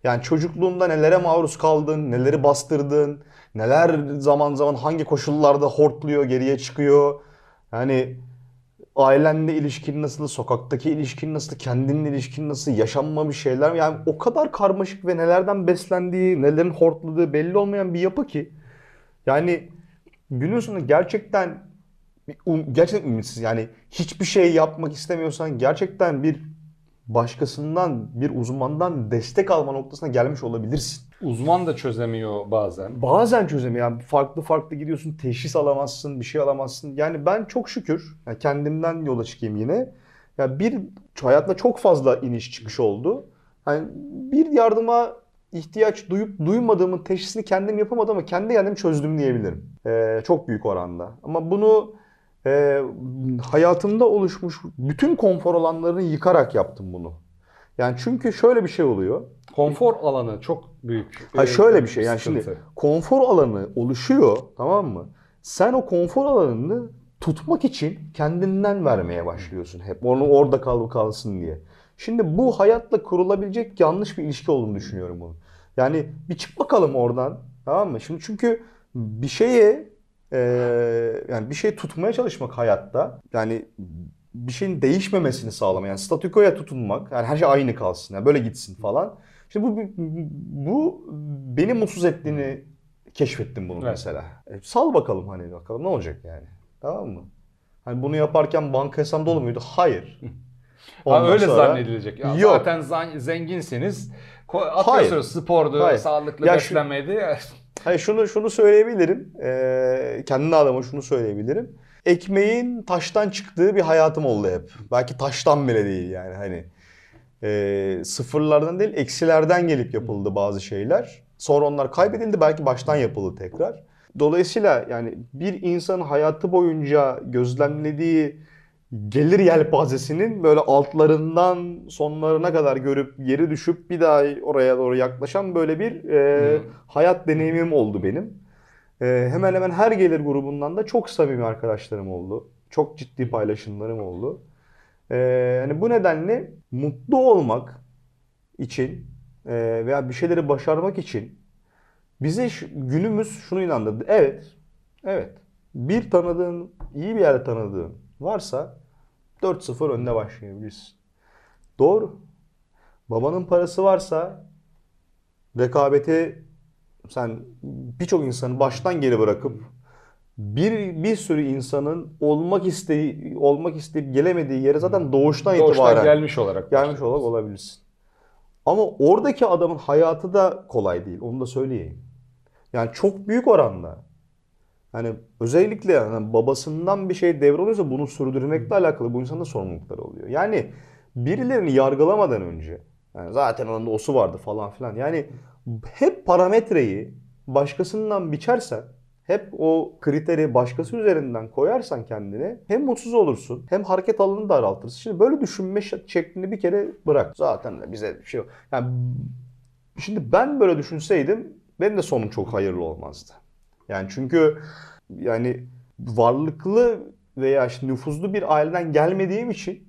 Yani çocukluğunda nelere maruz kaldın, neleri bastırdın, neler zaman zaman hangi koşullarda hortluyor, geriye çıkıyor. Yani ailenle ilişkin nasıl, sokaktaki ilişkin nasıl, kendinle ilişkin nasıl, yaşanmamış şeyler. Yani o kadar karmaşık ve nelerden beslendiği, nelerin hortladığı belli olmayan bir yapı ki. Yani günün sonunda gerçekten um- gerçekten ümitsiz. Yani hiçbir şey yapmak istemiyorsan gerçekten bir başkasından, bir uzmandan destek alma noktasına gelmiş olabilirsin. Uzman da çözemiyor bazen. Bazen çözemiyor. Yani farklı farklı gidiyorsun, teşhis alamazsın, bir şey alamazsın. Yani ben çok şükür, yani kendimden yola çıkayım yine. Ya bir hayatta çok fazla iniş çıkış oldu. Yani bir yardıma ihtiyaç duyup duymadığımın teşhisini kendim yapamadım ama kendi kendimi çözdüm diyebilirim. Ee, çok büyük oranda. Ama bunu e, hayatımda oluşmuş bütün konfor alanlarını yıkarak yaptım bunu. Yani çünkü şöyle bir şey oluyor. Konfor alanı çok büyük. Ha e, şöyle bir şey yani şimdi konfor alanı oluşuyor tamam mı? Sen o konfor alanını tutmak için kendinden vermeye başlıyorsun hep. Onu orada kal kalsın diye. Şimdi bu hayatla kurulabilecek yanlış bir ilişki olduğunu düşünüyorum bunu. Yani bir çık bakalım oradan tamam mı? Şimdi çünkü bir şeye e, yani bir şey tutmaya çalışmak hayatta yani bir şeyin değişmemesini sağlamak yani statükoya tutunmak yani her şey aynı kalsın yani böyle gitsin falan. Şimdi bu bu beni mutsuz ettiğini keşfettim bunu Evet. mesela. E, sal bakalım hani bakalım ne olacak yani. Tamam mı? Hani bunu yaparken banka hesabı dolu muydu? Hayır. Ha, Ondan öyle sonra- zannedilecek. Ya Yok. Zaten. Ko- Atıyorsunuz spordu, Hayır. sağlıklı Ya şu- beslenmeydi. Hayır şunu şunu söyleyebilirim. Ee, kendi adıma şunu söyleyebilirim. Ekmeğin taştan çıktığı bir hayatım oldu hep. Belki taştan bile değil yani hani. Ee, sıfırlardan değil eksilerden gelip yapıldı bazı şeyler. Sonra onlar kaybedildi belki baştan yapıldı tekrar. Dolayısıyla yani bir insanın hayatı boyunca gözlemlediği gelir yelpazesinin böyle altlarından sonlarına kadar görüp geri düşüp bir daha oraya doğru yaklaşan böyle bir e, Hmm. hayat deneyimim oldu benim. E, hemen hemen her gelir grubundan da çok samimi arkadaşlarım oldu. Çok ciddi paylaşımlarım oldu. E, yani bu nedenle mutlu olmak için e, veya bir şeyleri başarmak için bize günümüz şunu inandırdı. Evet, evet. Bir tanıdığın, iyi bir yerde tanıdığın varsa 4-0 önde başlayabilirsin. Doğru. Babanın parası varsa rekabeti sen birçok insanı baştan geri bırakıp bir bir sürü insanın olmak isteği olmak isteyip gelemediği yere zaten doğuştan, Doğuştan itibaren gelmiş olarak. gelmiş olarak olabilirsin. Ama oradaki adamın hayatı da kolay değil. Onu da söyleyeyim. Yani çok büyük oranda. Hani özellikle yani babasından bir şey devralıyorsa bunu sürdürmekle alakalı bu insanın da sorumlulukları oluyor. Yani birilerini yargılamadan önce yani zaten onun osu vardı falan filan. Yani hep parametreyi başkasından biçersen hep o kriteri başkası üzerinden koyarsan kendine hem mutsuz olursun hem hareket alanını daraltırsın. Şimdi böyle düşünme şeklini bir kere bırak. Zaten bize bir şey yok. Yani şimdi ben böyle düşünseydim benim de sonum çok hayırlı olmazdı. Yani çünkü yani varlıklı veya işte nüfuzlu bir aileden gelmediğim için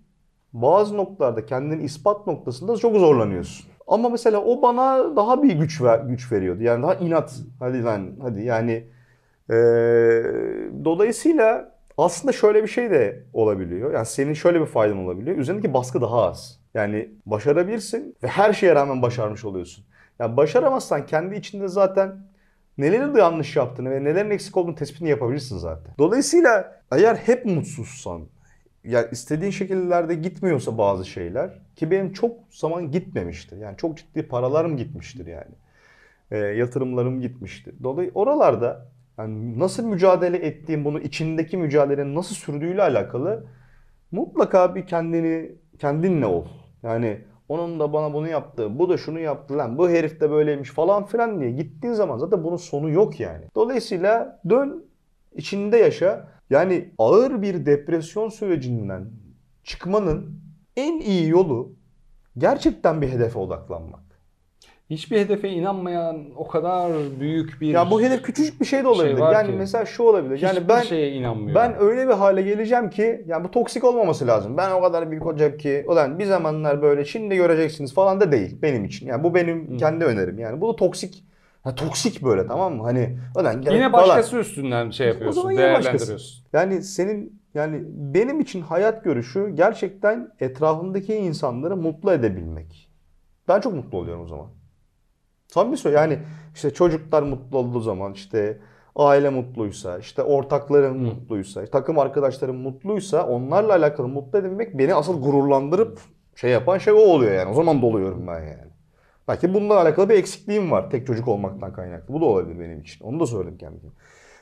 bazı noktalarda kendini ispat noktasında çok zorlanıyorsun. Ama mesela o bana daha bir güç ver, güç veriyordu. Yani daha inat. Hadi lan hadi yani eee, dolayısıyla aslında şöyle bir şey de olabiliyor. Yani senin şöyle bir faydan olabiliyor. Üzerindeki baskı daha az. Yani başarabilirsin ve her şeye rağmen başarmış oluyorsun. Yani başaramazsan kendi içinde zaten neleri de yanlış yaptığını ve nelerin eksik olduğunu tespitini yapabilirsin zaten. Dolayısıyla eğer hep mutsuzsan, yani istediğin şekillerde gitmiyorsa bazı şeyler ki benim çok zaman gitmemiştir. Yani çok ciddi paralarım gitmiştir yani. E, yatırımlarım gitmiştir. Dolayısıyla oralarda yani nasıl mücadele ettiğim, bunu içindeki mücadelenin nasıl sürdüğüyle alakalı mutlaka bir kendini kendinle ol. Yani onun da bana bunu yaptı, bu da şunu yaptı lan, bu herif de böyleymiş falan filan diye gittiğin zaman zaten bunun sonu yok yani. Dolayısıyla dön içinde yaşa. Yani ağır bir depresyon sürecinden çıkmanın en iyi yolu gerçekten bir hedefe odaklanmak. Hiçbir hedefe inanmayan o kadar büyük bir Ya bu hedef küçücük bir şey de olabilir. var yani ki. mesela şu olabilir. Yani hiçbir ben şeye inanmıyor. Ben öyle bir hale geleceğim ki yani bu toksik olmaması lazım. Ben o kadar büyük olacağım ki ulan bir zamanlar böyle şimdi göreceksiniz falan da değil benim için. Yani bu benim kendi önerim. Yani bu da toksik ha, toksik böyle tamam mı? Hani ulan gel Yine falan. başkası üstünden şey O yapıyorsun, zaman yine başkası. değerlendiriyorsun. Yani senin yani benim için hayat görüşü gerçekten etrafındaki insanları mutlu edebilmek. Ben çok mutlu oluyorum o zaman. Samimi söylüyorum. Yani işte çocuklar mutlu olduğu zaman işte aile mutluysa, işte ortaklarım mutluysa, takım arkadaşlarım mutluysa onlarla alakalı mutlu edebilmek beni asıl gururlandırıp şey yapan şey o oluyor yani. O zaman doluyorum ben yani. Belki bununla alakalı bir eksikliğim var tek çocuk olmaktan kaynaklı. Bu da olabilir benim için. Onu da söyledim kendime.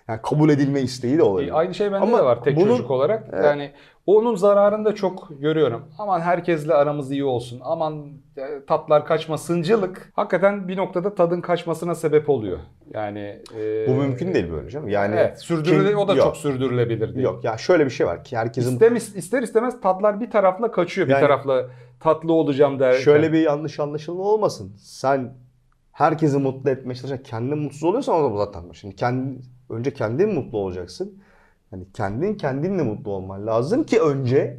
Yani kabul edilme isteği de olabilir. E, Aynı şey bende Ama de var tek bunun- çocuk olarak. Evet. Yani onun zararını da çok görüyorum. Aman herkesle aramız iyi olsun. Aman e, tatlar kaçmasıncılık hakikaten bir noktada tadın kaçmasına sebep oluyor. Yani e, Bu mümkün değil böyle canım. Yani Evet, sürdürüle o da yok, çok sürdürülebilir değil. Yok ya şöyle bir şey var ki herkesin İstem, ister istemez tatlar bir tarafla kaçıyor. Yani- bir tarafla tatlı olacağım der. şöyle bir yanlış anlaşılma olmasın. Sen herkesi mutlu etmeye çalışırken kendin mutsuz oluyorsan o da zaten. Şimdi kendi, önce kendin mutlu olacaksın. Yani kendin kendinle mutlu olman lazım ki önce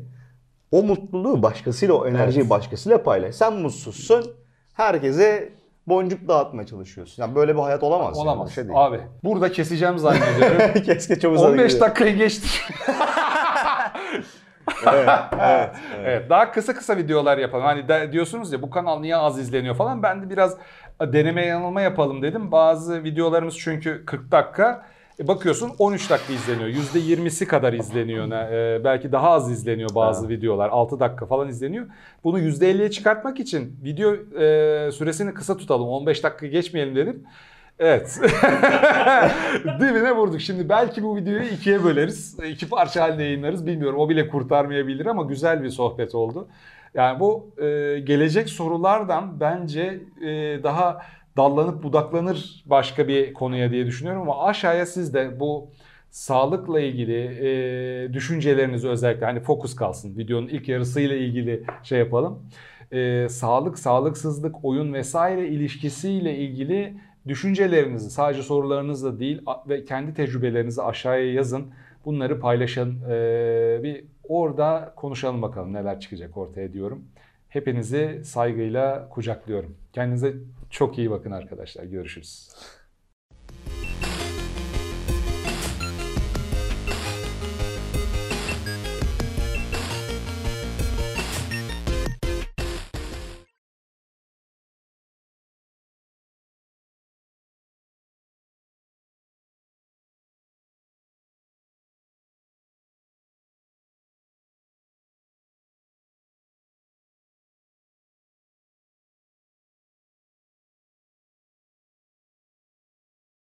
o mutluluğu başkasıyla, o enerjiyi Evet. başkasıyla paylaş. Sen mutsuzsun, herkese boncuk dağıtmaya çalışıyorsun. Yani böyle bir hayat olamaz. yani, Olamaz. bir şey değil. Abi burada keseceğim zannediyorum. Keşke çok uzadı 15 gidiyor. dakikayı geçtik. Evet, evet, Evet, daha kısa kısa videolar yapalım. Hani de- diyorsunuz ya bu kanal niye az izleniyor falan. Ben de biraz deneme yanılma yapalım dedim. Bazı videolarımız çünkü 40 dakika. E bakıyorsun 13 dakika izleniyor. %20'si kadar izleniyor. E, belki daha az izleniyor bazı videolar. 6 dakika falan izleniyor. Bunu %50'ye çıkartmak için video e, süresini kısa tutalım. 15 dakika geçmeyelim dedim. Evet. Dibine vurduk. Şimdi belki bu videoyu ikiye böleriz. İki parça halinde yayınlarız. Bilmiyorum. O bile kurtarmayabilir ama güzel bir sohbet oldu. Yani bu e, gelecek sorulardan bence e, daha dallanıp budaklanır başka bir konuya diye düşünüyorum ama aşağıya siz de bu sağlıkla ilgili e, düşünceleriniz özellikle hani fokus kalsın videonun ilk yarısıyla ilgili şey yapalım. E, sağlık, sağlıksızlık, oyun vesaire ilişkisiyle ilgili düşüncelerinizi sadece sorularınızla değil ve kendi tecrübelerinizi aşağıya yazın. Bunları paylaşın. E, bir orada konuşalım bakalım neler çıkacak ortaya diyorum. Hepinizi saygıyla kucaklıyorum. Kendinize çok iyi bakın arkadaşlar. Görüşürüz.